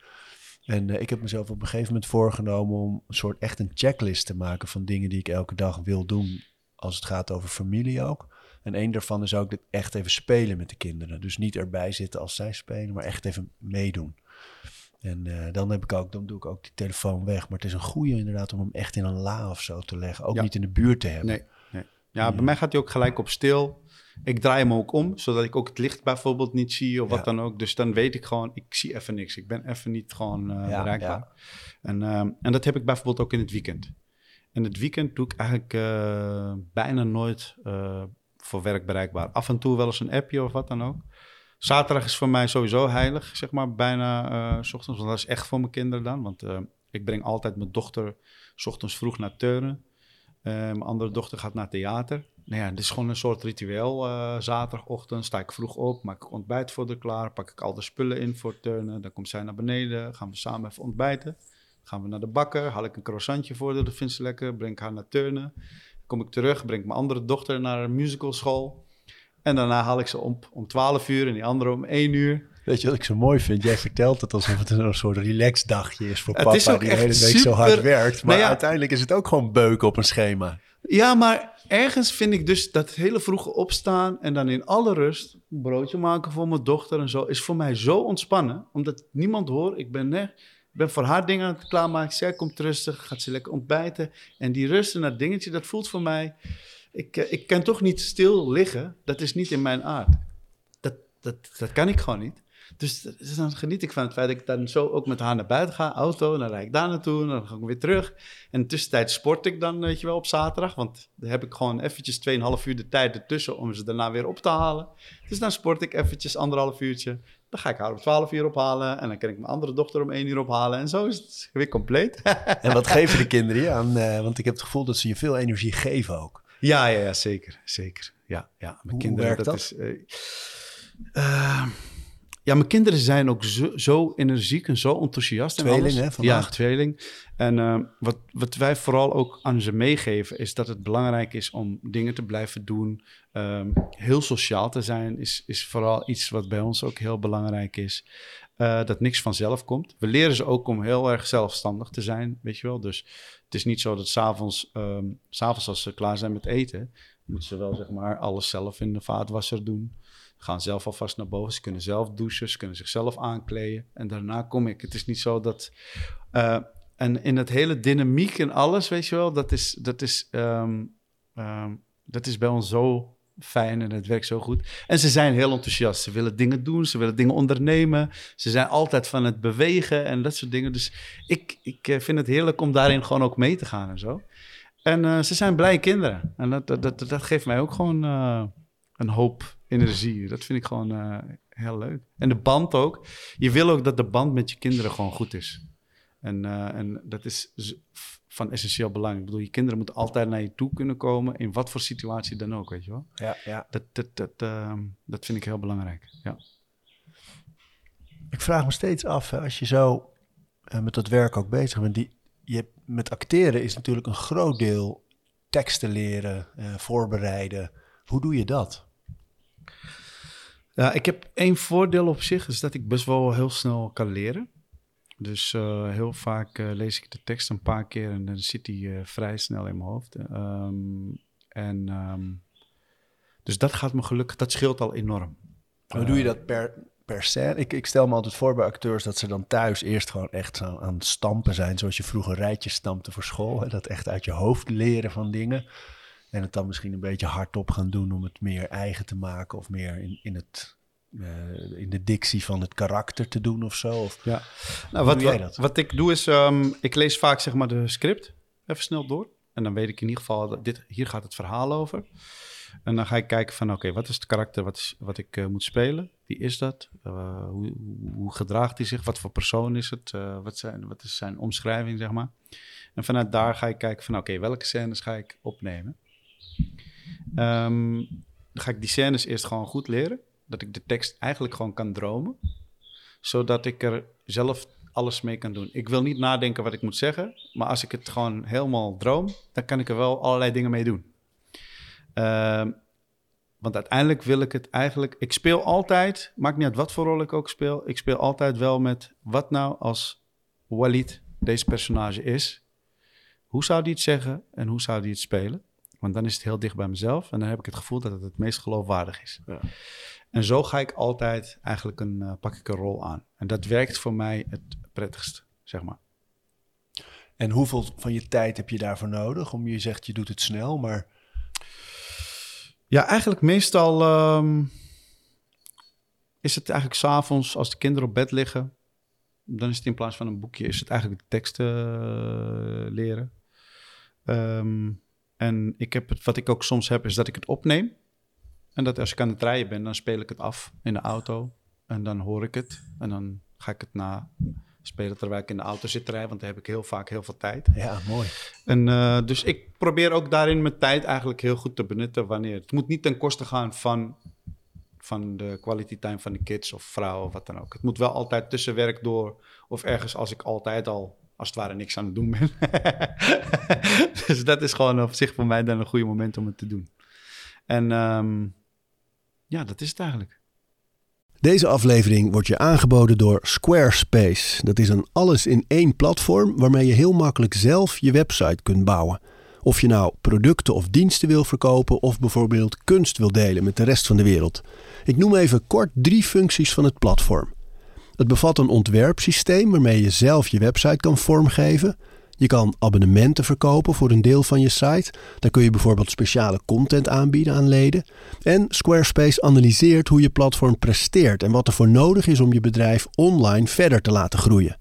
En uh, ik heb mezelf op een gegeven moment voorgenomen om een soort echt een checklist te maken van dingen die ik elke dag wil doen als het gaat over familie ook. En één daarvan is ook dat echt even spelen met de kinderen. Dus niet erbij zitten als zij spelen, maar echt even meedoen. En uh, dan, heb ik ook, dan doe ik ook die telefoon weg. Maar het is een goede inderdaad om hem echt in een la of zo te leggen. Ook niet in de buurt te hebben. Nee, nee. Ja, bij mij gaat hij ook gelijk op stil. Ik draai hem ook om, zodat ik ook het licht bijvoorbeeld niet zie of wat dan ook. Dus dan weet ik gewoon, ik zie even niks. Ik ben even niet gewoon uh, ja, bereikbaar. En, uh, en dat heb ik bijvoorbeeld ook in het weekend. In het weekend doe ik eigenlijk uh, bijna nooit eh, voor werk bereikbaar. Af en toe wel eens een appje of wat dan ook. Zaterdag is voor mij sowieso heilig, zeg maar, bijna uh, ochtends. Want dat is echt voor mijn kinderen dan. Want ik breng altijd mijn dochter ochtends vroeg naar turnen. mijn andere dochter gaat naar theater nou ja, het is gewoon een soort ritueel. Zaterdagochtend sta ik vroeg op, maak ik ontbijt voor de klaar, pak ik al de spullen in voor turnen. Dan komt zij naar beneden, gaan we samen even ontbijten. gaan we naar de bakker, haal ik een croissantje voor haar, dat vindt ze lekker, breng ik haar naar turnen. Kom ik terug, breng mijn andere dochter naar een musicalschool. En daarna haal ik ze om, om 12 uur en die andere om 1 uur. Weet je wat ik zo mooi vind? Jij vertelt het alsof het een soort relaxdagje is voor papa die de hele week zo hard werkt. Maar uiteindelijk is het ook gewoon beuken op een schema. Ja, maar ergens vind ik dus dat hele vroege opstaan en dan in alle rust een broodje maken voor mijn dochter en zo, is voor mij zo ontspannen. Omdat niemand hoort, ik ben, nee, ik ben voor haar dingen aan klaarmaken. Zij komt rustig, gaat ze lekker ontbijten. En die rust en dat dingetje, dat voelt voor mij... Ik, eh, ik kan toch niet stil liggen. Dat is niet in mijn aard. Dat, dat, dat kan ik gewoon niet. Dus, dus, dan geniet ik van het feit dat ik dan zo ook met haar naar buiten ga, auto, dan rijd ik daar naartoe, dan ga ik weer terug. En in de tussentijd sport ik dan, weet je wel, op zaterdag, want dan heb ik gewoon eventjes 2,5 uur de tijd ertussen om ze daarna weer op te halen. Dus dan sport ik eventjes anderhalf uurtje. Dan ga ik haar om 12 uur ophalen en dan kan ik mijn andere dochter om 1 uur ophalen. En zo is het weer compleet. en wat geven de kinderen je aan? Uh, want ik heb het gevoel dat ze je veel energie geven ook. Ja, ja, ja zeker. Zeker. Ja, ja. Mijn Hoe kinderen, dat, dat, is. Uh, uh, ja, mijn kinderen zijn ook zo, zo energiek en zo enthousiast. Tweeling, hè? Vandaag. Ja, tweeling. En uh, wat, wat wij vooral ook aan ze meegeven, is dat het belangrijk is om dingen te blijven doen. Um, heel sociaal te zijn, is, is vooral iets wat bij ons ook heel belangrijk is. Uh, dat niks vanzelf komt. We leren ze ook om heel erg zelfstandig te zijn, weet je wel. Dus het is niet zo dat s'avonds, um, s'avonds als ze klaar zijn met eten, moeten ze wel zeg maar alles zelf in de vaatwasser doen gaan zelf alvast naar boven. Ze kunnen zelf douchen, ze kunnen zichzelf aankleden. En daarna kom ik. Het is niet zo dat... Uh, en in het hele dynamiek en alles, weet je wel, dat is, dat is, um, um, dat is bij ons zo fijn en het werkt zo goed. En ze zijn heel enthousiast. Ze willen dingen doen, ze willen dingen ondernemen. Ze zijn altijd van het bewegen en dat soort dingen. Dus ik, ik eh, vind het heerlijk om daarin gewoon ook mee te gaan en zo. En uh, ze zijn blije kinderen. En dat, dat, dat, geeft mij ook gewoon een hoop energie. Dat vind ik gewoon uh, heel leuk. En de band ook. Je wil ook dat de band met je kinderen gewoon goed is. En, uh, en dat is van essentieel belang. Ik bedoel, je kinderen moeten altijd naar je toe kunnen komen, in wat voor situatie dan ook, weet je wel. Ja, ja. Dat, dat, dat, uh, dat vind ik heel belangrijk, ja. Ik vraag me steeds af, hè, als je zo met dat werk ook bezig bent, die, je, met acteren is natuurlijk een groot deel teksten leren, voorbereiden. Hoe doe je dat? Ja, ik heb één voordeel op zich, is dat ik best wel heel snel kan leren. Dus uh, heel vaak uh, lees ik de tekst een paar keer en dan zit die uh, vrij snel in mijn hoofd. Um, en um, dus dat gaat me gelukkig, dat scheelt al enorm. Hoe doe je dat per, per scène? Ik, ik stel me altijd voor bij acteurs dat ze dan thuis eerst gewoon echt aan, aan het stampen zijn. Zoals je vroeger rijtjes stampte voor school. Hè? Dat echt uit je hoofd leren van dingen. En het dan misschien een beetje hardop gaan doen om het meer eigen te maken. Of meer in, in, het, uh, in de dictie van het karakter te doen of zo. Of, ja. Nou, wat, wat, wat, ik doe is, um, ik lees vaak zeg maar de script even snel door. En dan weet ik in ieder geval, dat dit, hier gaat het verhaal over. En dan ga ik kijken van, oké, wat is het karakter wat, is, wat ik uh, moet spelen? Wie is dat? Uh, hoe, hoe, gedraagt hij zich? Wat voor persoon is het? Wat, zijn, wat is zijn omschrijving, zeg maar? En vanuit daar ga ik kijken van, oké, welke scènes ga ik opnemen? Dan ga ik die scènes eerst gewoon goed leren. Dat ik de tekst eigenlijk gewoon kan dromen. Zodat ik er zelf alles mee kan doen. Ik wil niet nadenken wat ik moet zeggen. Maar als ik het gewoon helemaal droom, dan kan ik er wel allerlei dingen mee doen. Uh, want uiteindelijk wil ik het eigenlijk. Ik speel altijd, maakt niet uit wat voor rol ik ook speel. Ik speel altijd wel met wat nou als Walid deze personage is. Hoe zou die het zeggen en hoe zou die het spelen? Want dan is het heel dicht bij mezelf en dan heb ik het gevoel dat het het meest geloofwaardig is. Ja. En zo ga ik altijd eigenlijk een, uh, pak ik een rol aan. En dat werkt voor mij het prettigst, zeg maar. En hoeveel van je tijd heb je daarvoor nodig? Om je zegt je doet het snel, maar ja, eigenlijk meestal um, is het eigenlijk s'avonds als de kinderen op bed liggen. Dan is het in plaats van een boekje, is het eigenlijk de teksten uh, leren. Um, en ik heb het, wat ik ook soms heb, is dat ik het opneem. En dat als ik aan het rijden ben, dan speel ik het af in de auto. En dan hoor ik het. En dan ga ik het na spelen terwijl ik in de auto zit te rijden, want dan heb ik heel vaak heel veel tijd. Ja, mooi. En uh, dus ik probeer ook daarin mijn tijd eigenlijk heel goed te benutten wanneer. Het moet niet ten koste gaan van, van de kwaliteit van de kids of vrouwen of wat dan ook. Het moet wel altijd tussen werk door of ergens als ik altijd al als het ware niks aan het doen ben. dus dat is gewoon op zich voor mij dan een goede moment om het te doen. En um, ja, dat is het eigenlijk. Deze aflevering wordt je aangeboden door Squarespace. Dat is een alles-in-één platform waarmee je heel makkelijk zelf je website kunt bouwen. Of je nou producten of diensten wil verkopen of bijvoorbeeld kunst wil delen met de rest van de wereld. Ik noem even kort drie functies van het platform. Het bevat een ontwerpsysteem waarmee je zelf je website kan vormgeven. Je kan abonnementen verkopen voor een deel van je site. Dan kun je bijvoorbeeld speciale content aanbieden aan leden. En Squarespace analyseert hoe je platform presteert en wat er voor nodig is om je bedrijf online verder te laten groeien.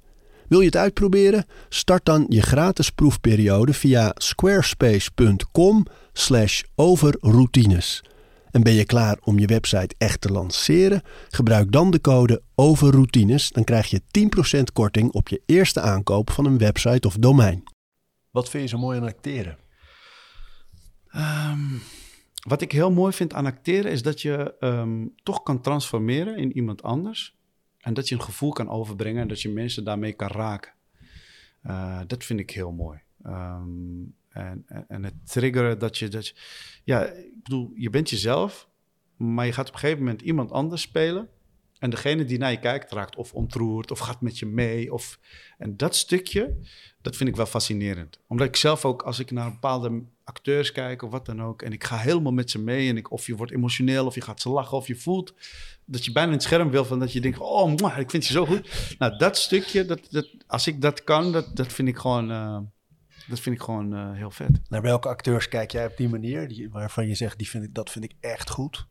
Wil je het uitproberen? Start dan je gratis proefperiode via squarespace.com/overroutines. En ben je klaar om je website echt te lanceren? Gebruik dan de code OVERROUTINES. Dan krijg je 10% korting op je eerste aankoop van een website of domein. Wat vind je zo mooi aan acteren? Um, wat ik heel mooi vind aan acteren is dat je um, toch kan transformeren in iemand anders. En dat je een gevoel kan overbrengen en dat je mensen daarmee kan raken. Uh, dat vind ik heel mooi. Um, en, en, het triggeren dat je, dat je... Ja, ik bedoel, je bent jezelf, maar je gaat op een gegeven moment iemand anders spelen. En degene die naar je kijkt raakt of ontroerd of gaat met je mee. Of, en dat stukje, dat vind ik wel fascinerend. Omdat ik zelf ook, als ik naar bepaalde acteurs kijk of wat dan ook... en ik ga helemaal met ze mee en ik, of je wordt emotioneel of je gaat ze lachen... of je voelt dat je bijna in het scherm wil van dat je denkt... oh, ik vind je zo goed. Nou, dat stukje, dat, dat, als ik dat kan, dat, dat vind ik gewoon... Uh, dat vind ik gewoon uh, heel vet. Naar welke acteurs kijk jij op die manier? Die, waarvan je zegt, die vind ik, dat vind ik echt goed?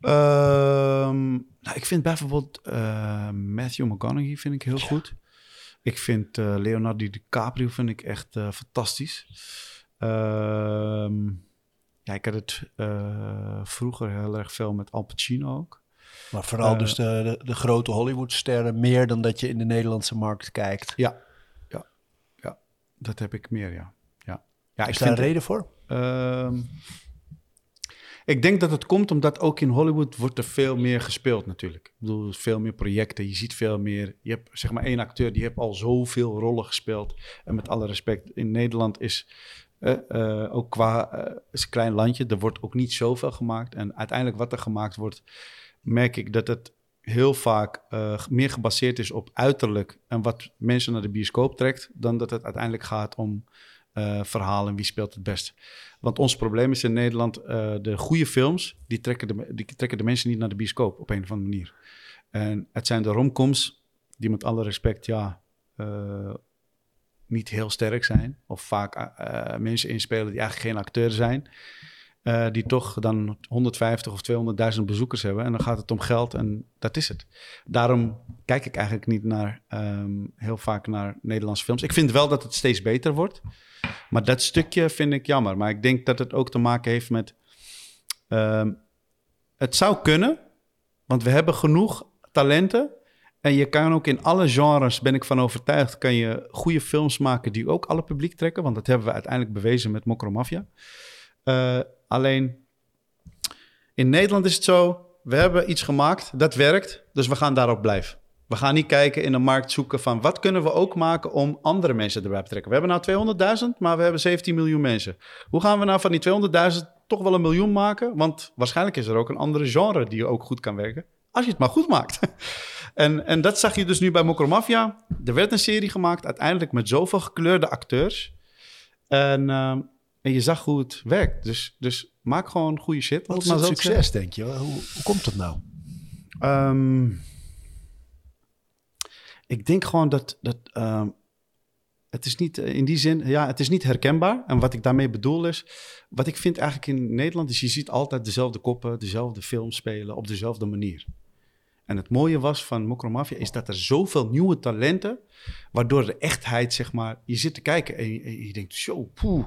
Um, nou, ik vind bijvoorbeeld uh, Matthew McConaughey vind ik heel ja. goed. Ik vind uh, Leonardo DiCaprio vind ik echt fantastisch. Um, ja, ik had het vroeger heel erg veel met Al Pacino ook. Maar vooral dus de, de, de grote Hollywoodsterren meer dan dat je in de Nederlandse markt kijkt. Ja, dat heb ik meer, ja. ja. ja Is daar een reden voor? Uh, ik denk dat het komt omdat ook in Hollywood wordt er veel meer gespeeld natuurlijk. Ik bedoel, veel meer projecten. Je ziet veel meer. Je hebt zeg maar één acteur, die heeft al zoveel rollen gespeeld. En met alle respect, in Nederland is uh, uh, ook qua... Uh, is een klein landje, er wordt ook niet zoveel gemaakt. En uiteindelijk wat er gemaakt wordt, merk ik dat het heel vaak eh, meer gebaseerd is op uiterlijk en wat mensen naar de bioscoop trekt, dan dat het uiteindelijk gaat om uh, verhalen en wie speelt het best. Want ons probleem is in Nederland, uh, de goede films, die trekken de, die trekken de mensen niet naar de bioscoop op een of andere manier. En het zijn de romcoms die met alle respect, ja, niet heel sterk zijn. Of vaak mensen inspelen die eigenlijk geen acteur zijn. Uh, die toch dan 150 of 200.000 bezoekers hebben. En dan gaat het om geld en dat is het. Daarom kijk ik eigenlijk niet naar, um, heel vaak naar Nederlandse films. Ik vind wel dat het steeds beter wordt. Maar dat stukje vind ik jammer. Maar ik denk dat het ook te maken heeft met. Um, het zou kunnen, want we hebben genoeg talenten. En je kan ook in alle genres, ben ik van overtuigd, kan je goede films maken die ook alle publiek trekken. Want dat hebben we uiteindelijk bewezen met Mokromafia. Uh, Alleen in Nederland is het zo, we hebben iets gemaakt, dat werkt, dus we gaan daarop blijven. We gaan niet kijken in de markt zoeken van wat kunnen we ook maken om andere mensen erbij te trekken. We hebben nou 200.000, maar we hebben 17 miljoen mensen. Hoe gaan we nou van die 200.000 toch wel een miljoen maken? Want waarschijnlijk is er ook een andere genre die ook goed kan werken. Als je het maar goed maakt. en, en dat zag je dus nu bij Mokromafia. Er werd een serie gemaakt, uiteindelijk met zoveel gekleurde acteurs. En uh, en je zag hoe het werkt. Dus, dus maak gewoon goede shit. Wat is het succes, denk je? Hoe, hoe komt dat nou? Um, ik denk gewoon dat... dat um, het is niet in die zin, ja, het is niet herkenbaar. En wat ik daarmee bedoel is, wat ik vind eigenlijk in Nederland is, je ziet altijd dezelfde koppen, dezelfde films spelen op dezelfde manier. En het mooie was van Mokromafia is dat er zoveel nieuwe talenten, waardoor de echtheid, zeg maar, je zit te kijken en je, en je denkt, zo, poeh,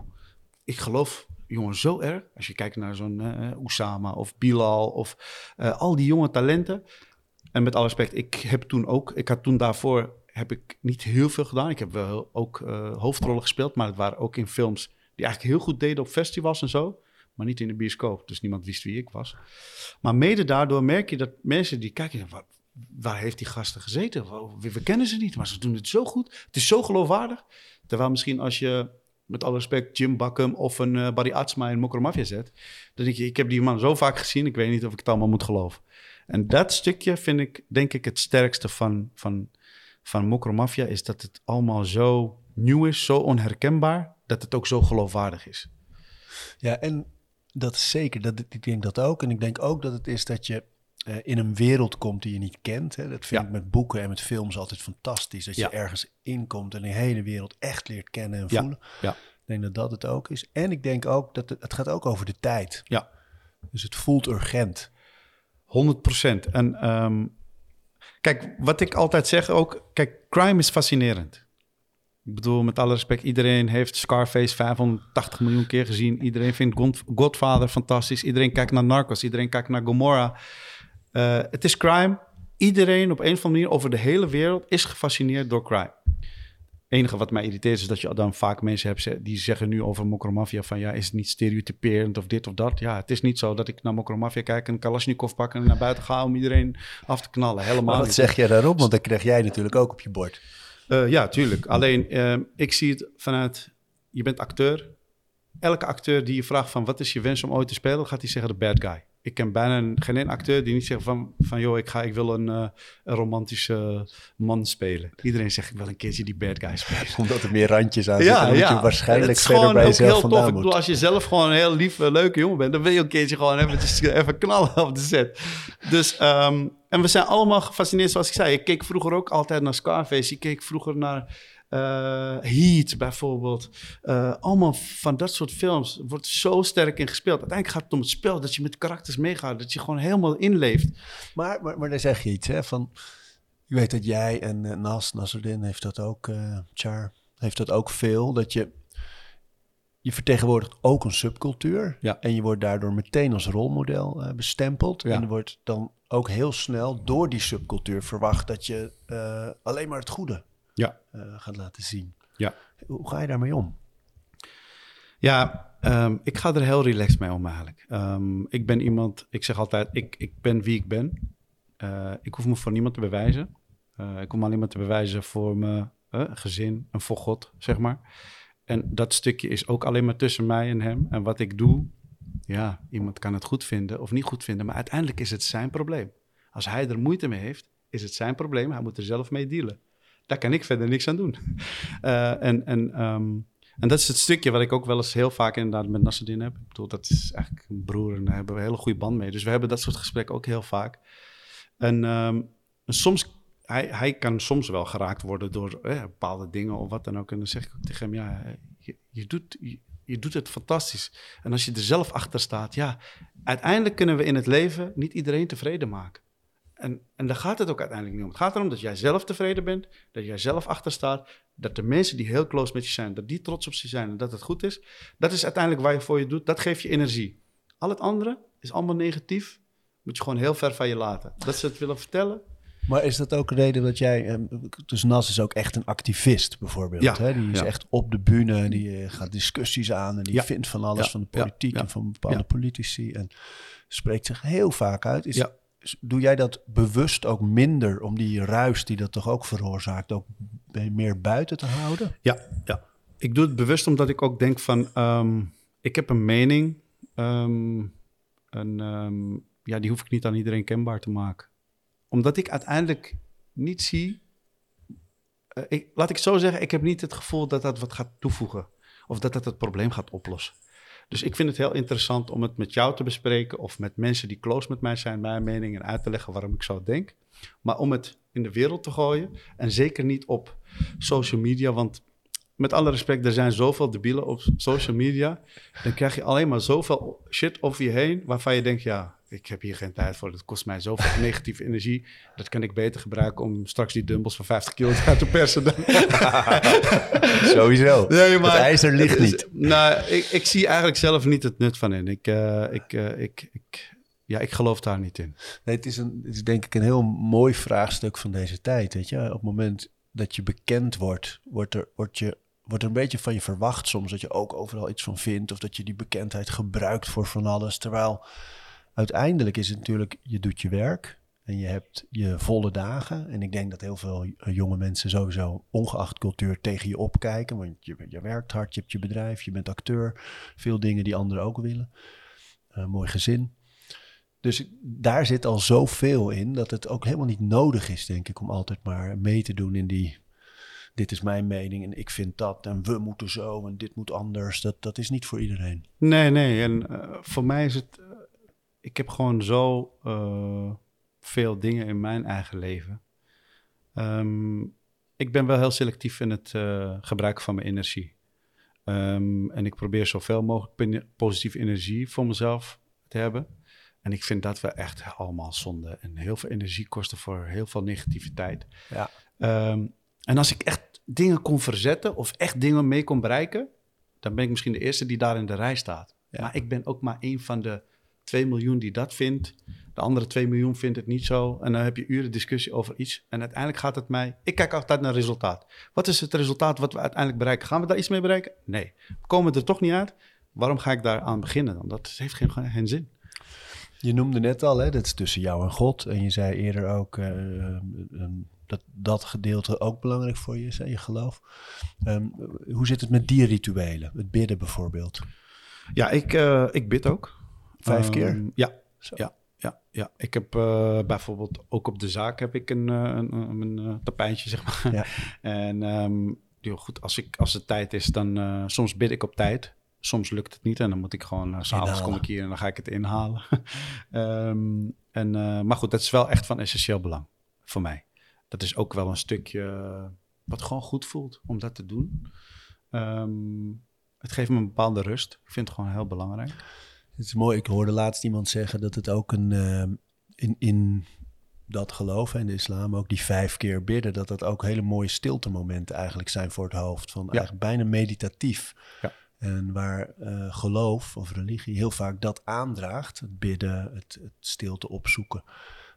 ik geloof jongens zo erg. Als je kijkt naar zo'n uh, of Bilal of uh, al die jonge talenten. En met alle respect, ik heb toen ook, ik had toen daarvoor heb ik niet heel veel gedaan. Ik heb wel ook hoofdrollen gespeeld, maar het waren ook in films die eigenlijk heel goed deden op festivals en zo. Maar niet in de bioscoop, dus niemand wist wie ik was. Maar mede daardoor merk je dat mensen die kijken, waar, waar heeft die gasten gezeten? We, we kennen ze niet, maar ze doen het zo goed. Het is zo geloofwaardig. Terwijl misschien als je met alle respect, Jim Bakken of een uh, Barry Atsma in Mokromafia zet. Dan denk je, ik heb die man zo vaak gezien, ik weet niet of ik het allemaal moet geloven. En dat stukje vind ik, denk ik, het sterkste van, van, van Mokromafia, is dat het allemaal zo nieuw is, zo onherkenbaar, dat het ook zo geloofwaardig is. Ja, en dat is zeker, dat, ik denk dat ook. En ik denk ook dat het is dat je uh, in een wereld komt die je niet kent. Hè. Dat vind ja. ik met boeken en met films altijd fantastisch. Dat je ja. ergens inkomt en die hele wereld echt leert kennen en voelen. Ja. Ik denk dat dat het ook is. En ik denk ook dat het, het gaat ook over de tijd. Ja. Dus het voelt urgent. 100 procent. En um, kijk, wat ik altijd zeg ook, kijk, crime is fascinerend. Ik bedoel, met alle respect, iedereen heeft Scarface 580 miljoen keer gezien. Iedereen vindt Godfather fantastisch. Iedereen kijkt naar Narcos. Iedereen kijkt naar Gomorrah. Uh, het is crime. Iedereen op een of andere manier over de hele wereld is gefascineerd door crime. Het enige wat mij irriteert is dat je dan vaak mensen hebt die zeggen nu over Mokromafia van ja, is het niet stereotyperend of dit of dat. Ja, het is niet zo dat ik naar Mokromafia kijk en een Kalashnikov pak en naar buiten ga om iedereen af te knallen. Helemaal maar wat niet. zeg jij daarop? Want dat krijg jij natuurlijk ook op je bord. Uh, ja, tuurlijk. Alleen uh, ik zie het vanuit, je bent acteur. Elke acteur die je vraagt van wat is je wens om ooit te spelen, gaat hij zeggen de bad guy ik ken bijna een, geen één acteur die niet zegt van, van joh, ik, ga, ik wil een, uh, een romantische man spelen. Iedereen zegt ik wil een keertje die bad guy spelen. Omdat er meer randjes aan zitten, ja, ja. je waarschijnlijk verder bij jezelf heel tof. moet. Ik bedoel, als je zelf gewoon een heel lief, leuke jongen bent, dan wil je een keertje gewoon eventjes, even knallen op de set. Dus, um, en we zijn allemaal gefascineerd, zoals ik zei. Ik keek vroeger ook altijd naar Scarface. Ik keek vroeger naar Heat bijvoorbeeld. Uh, allemaal van dat soort films wordt zo sterk in gespeeld. Uiteindelijk gaat het om het spel, dat je met karakters meegaat, dat je gewoon helemaal inleeft. Maar, maar, maar dan zeg je iets, hè, van... Je weet dat jij en uh, Nas, Nasruddin heeft dat ook, Char, heeft dat ook veel, dat je... Je vertegenwoordigt ook een subcultuur. Ja. En je wordt daardoor meteen als rolmodel bestempeld. Ja. En er wordt dan ook heel snel door die subcultuur verwacht dat je alleen maar het goede ja. Uh, gaat laten zien. Ja. Hoe ga je daarmee om? Ja, um, ik ga er heel relaxed mee om eigenlijk. Um, ik ben iemand, ik zeg altijd, ik, ik ben wie ik ben. Uh, ik hoef me voor niemand te bewijzen. Uh, ik hoef me alleen maar te bewijzen voor mijn gezin en voor God, zeg maar. En dat stukje is ook alleen maar tussen mij en hem. En wat ik doe, ja, iemand kan het goed vinden of niet goed vinden. Maar uiteindelijk is het zijn probleem. Als hij er moeite mee heeft, is het zijn probleem. Hij moet er zelf mee dealen. Daar kan ik verder niks aan doen. Uh, en, en, um, en dat is het stukje wat ik ook wel eens heel vaak inderdaad met Nasreddin heb. Ik bedoel, dat is eigenlijk een broer en daar hebben we een hele goede band mee. Dus we hebben dat soort gesprekken ook heel vaak. En, en soms hij, hij kan soms wel geraakt worden door eh, bepaalde dingen of wat dan ook. En dan zeg ik ook tegen hem, ja, je, doet, je, doet het fantastisch. En als je er zelf achter staat, ja, uiteindelijk kunnen we in het leven niet iedereen tevreden maken. En, en daar gaat het ook uiteindelijk niet om. Het gaat erom dat jij zelf tevreden bent, dat jij zelf achter staat, dat de mensen die heel close met je zijn, dat die trots op je zijn en dat het goed is. Dat is uiteindelijk waar je voor je doet, dat geeft je energie. Al het andere is allemaal negatief, moet je gewoon heel ver van je laten. Dat ze het willen vertellen, maar is dat ook een reden dat jij... Ehm, dus Nas is ook echt een activist bijvoorbeeld. Ja, hè? Die is ja. echt op de bühne. Die eh, gaat discussies aan. En die Ja. vindt van alles van de politiek en van bepaalde politici. En spreekt zich heel vaak uit. Is- Doe jij dat bewust ook minder om die ruis die dat toch ook veroorzaakt... ook meer buiten te houden? Ja, ja. Ik doe het bewust omdat ik ook denk van... ehm, ik heb een mening. ehm, en ehm, ja, die hoef ik niet aan iedereen kenbaar te maken. Omdat ik uiteindelijk niet zie... eh, ik, laat ik zo zeggen, ik heb niet het gevoel dat dat wat gaat toevoegen. Of dat dat het probleem gaat oplossen. Dus ik vind het heel interessant om het met jou te bespreken... of met mensen die close met mij zijn, mijn mening... en uit te leggen waarom ik zo denk. Maar om het in de wereld te gooien... en zeker niet op social media... want met alle respect, er zijn zoveel debielen op social media. Dan krijg je alleen maar zoveel shit over je heen... waarvan je denkt, ja, ik heb hier geen tijd voor. Dat kost mij zoveel negatieve energie. Dat kan ik beter gebruiken om straks die dumbbells van 50 kilo te laten persen. Dan. Sowieso. Nee, maar- Het ijzer ligt Het is- niet. Nou, ik, ik zie eigenlijk zelf niet het nut van in. Ik, eh, ik, eh, ik, ik, ja, ik geloof daar niet in. Nee, het is, een, het is denk ik een heel mooi vraagstuk van deze tijd. Weet je? Op het moment dat je bekend wordt, wordt er, wordt, je, wordt er een beetje van je verwacht soms dat je ook overal iets van vindt. Of dat je die bekendheid gebruikt voor van alles. Terwijl uiteindelijk is het natuurlijk, je doet je werk en je hebt je volle dagen. En ik denk dat heel veel eh, jonge mensen sowieso, ongeacht cultuur, tegen je opkijken. Want je, je werkt hard, je hebt je bedrijf, je bent acteur. Veel dingen die anderen ook willen. Eh, mooi gezin. Dus daar zit al zoveel in dat het ook helemaal niet nodig is, denk ik, om altijd maar mee te doen in die. Dit is mijn mening en ik vind dat en we moeten zo en dit moet anders. Dat, dat is niet voor iedereen. Nee, nee. En eh, voor mij is het... ik heb gewoon zo eh, veel dingen in mijn eigen leven. Ehm, ik ben wel heel selectief in het eh, gebruiken van mijn energie. Ehm, en ik probeer zoveel mogelijk positieve energie voor mezelf te hebben. En ik vind dat wel echt allemaal zonde. En heel veel energie kosten voor heel veel negativiteit. Ja. Ehm, en als ik echt dingen kon verzetten of echt dingen mee kon bereiken, dan ben ik misschien de eerste die daar in de rij staat. Ja. Maar ik ben ook maar één van de 2 miljoen die dat vindt. De andere 2 miljoen vindt het niet zo. En dan heb je uren discussie over iets. En uiteindelijk gaat het mij. Ik kijk altijd naar resultaat. Wat is het resultaat wat we uiteindelijk bereiken? Gaan we daar iets mee bereiken? Nee. We komen er toch niet uit. Waarom ga ik daar aan beginnen dan? Dat heeft geen, geen zin. Je noemde net al, hè, dat is tussen jou en God. En je zei eerder ook eh, ehm, dat dat gedeelte ook belangrijk voor je is, hè, je geloof. Ehm, hoe zit het met die rituelen? Het bidden bijvoorbeeld. Ja, ik, eh, ik bid ook. Vijf Ehm, keer? Ja, Zo. ja, ja, ja. Ik heb eh, bijvoorbeeld ook op de zaak heb ik een, eh, een, een, een, eh, tapijtje, zeg maar. Ja. En ehm, goed, als, ik, als het tijd is, dan soms bid ik op tijd. Soms lukt het niet en dan moet ik gewoon, s s'avonds kom ik hier en dan ga ik het inhalen. Ehm, en, maar goed, dat is wel echt van essentieel belang voor mij. Dat is ook wel een stukje wat gewoon goed voelt om dat te doen. Ehm, het geeft me een bepaalde rust. Ik vind het gewoon heel belangrijk. Het is mooi. Ik hoorde laatst iemand zeggen dat het ook een ehm, in, in dat geloof en de islam ook die vijf keer bidden, dat dat ook hele mooie stiltemomenten eigenlijk zijn voor het hoofd. Van eigenlijk bijna meditatief. Ja. En waar eh, geloof of religie heel vaak dat aandraagt, het bidden, het, het stilte opzoeken,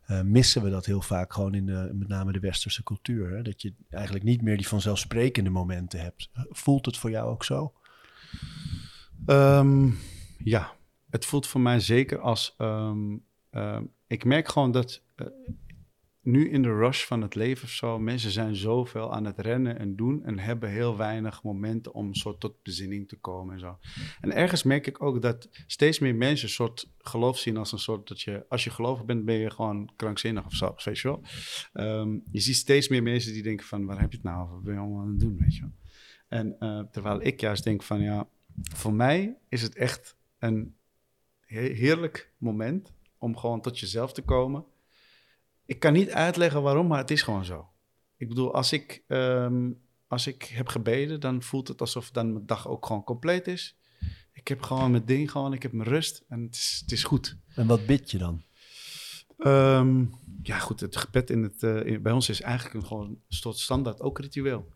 eh, missen we dat heel vaak gewoon in de, met name de westerse cultuur. Hè? Dat je eigenlijk niet meer die vanzelfsprekende momenten hebt. Voelt het voor jou ook zo? Ehm, ja, het voelt voor mij zeker als. ehm, ehm, ik merk gewoon dat. eh, nu in de rush van het leven of zo, mensen zijn zoveel aan het rennen en doen en hebben heel weinig momenten om soort tot bezinning te komen en zo. En ergens merk ik ook dat steeds meer mensen een soort geloof zien als een soort dat je, als je gelovig bent, ben je gewoon krankzinnig of zo, weet je wel. Ehm, je ziet steeds meer mensen die denken van, waar heb je het nou over? Wat ben je allemaal aan het doen, weet je wel. En eh, terwijl ik juist denk van, ja, voor mij is het echt een heerlijk moment om gewoon tot jezelf te komen ik kan niet uitleggen waarom, maar het is gewoon zo. Ik bedoel, als ik, ehm, als ik heb gebeden, dan voelt het alsof dan mijn dag ook gewoon compleet is. Ik heb gewoon mijn ding, gewoon, ik heb mijn rust en het is, het is goed. En wat bid je dan? Ehm, ja, goed, het gebed in het, uh, bij ons is eigenlijk een, gewoon een standaard ook ritueel.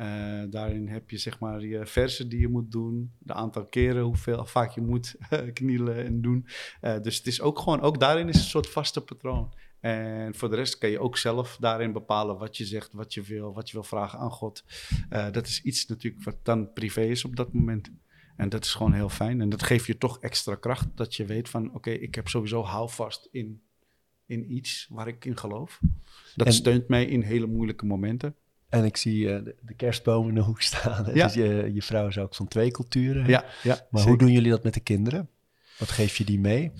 Uh, daarin heb je zeg maar je versen die je moet doen, de aantal keren, hoeveel vaak je moet knielen en doen. Uh, dus het is ook gewoon, ook daarin is een soort vaste patroon. En voor de rest kan je ook zelf daarin bepalen wat je zegt, wat je wil, wat je wil vragen aan God. Uh, dat is iets natuurlijk wat dan privé is op dat moment. En dat is gewoon heel fijn. En dat geeft je toch extra kracht. Dat je weet van oké, ik heb sowieso houvast in, in iets waar ik in geloof. Dat steunt mij in hele moeilijke momenten. En ik zie uh, de, de, kerstboom in de hoek staan. Ja. Dus je, je vrouw is ook van twee culturen. Ja, ja, maar hoe doen jullie dat met de kinderen? Wat geef je die mee?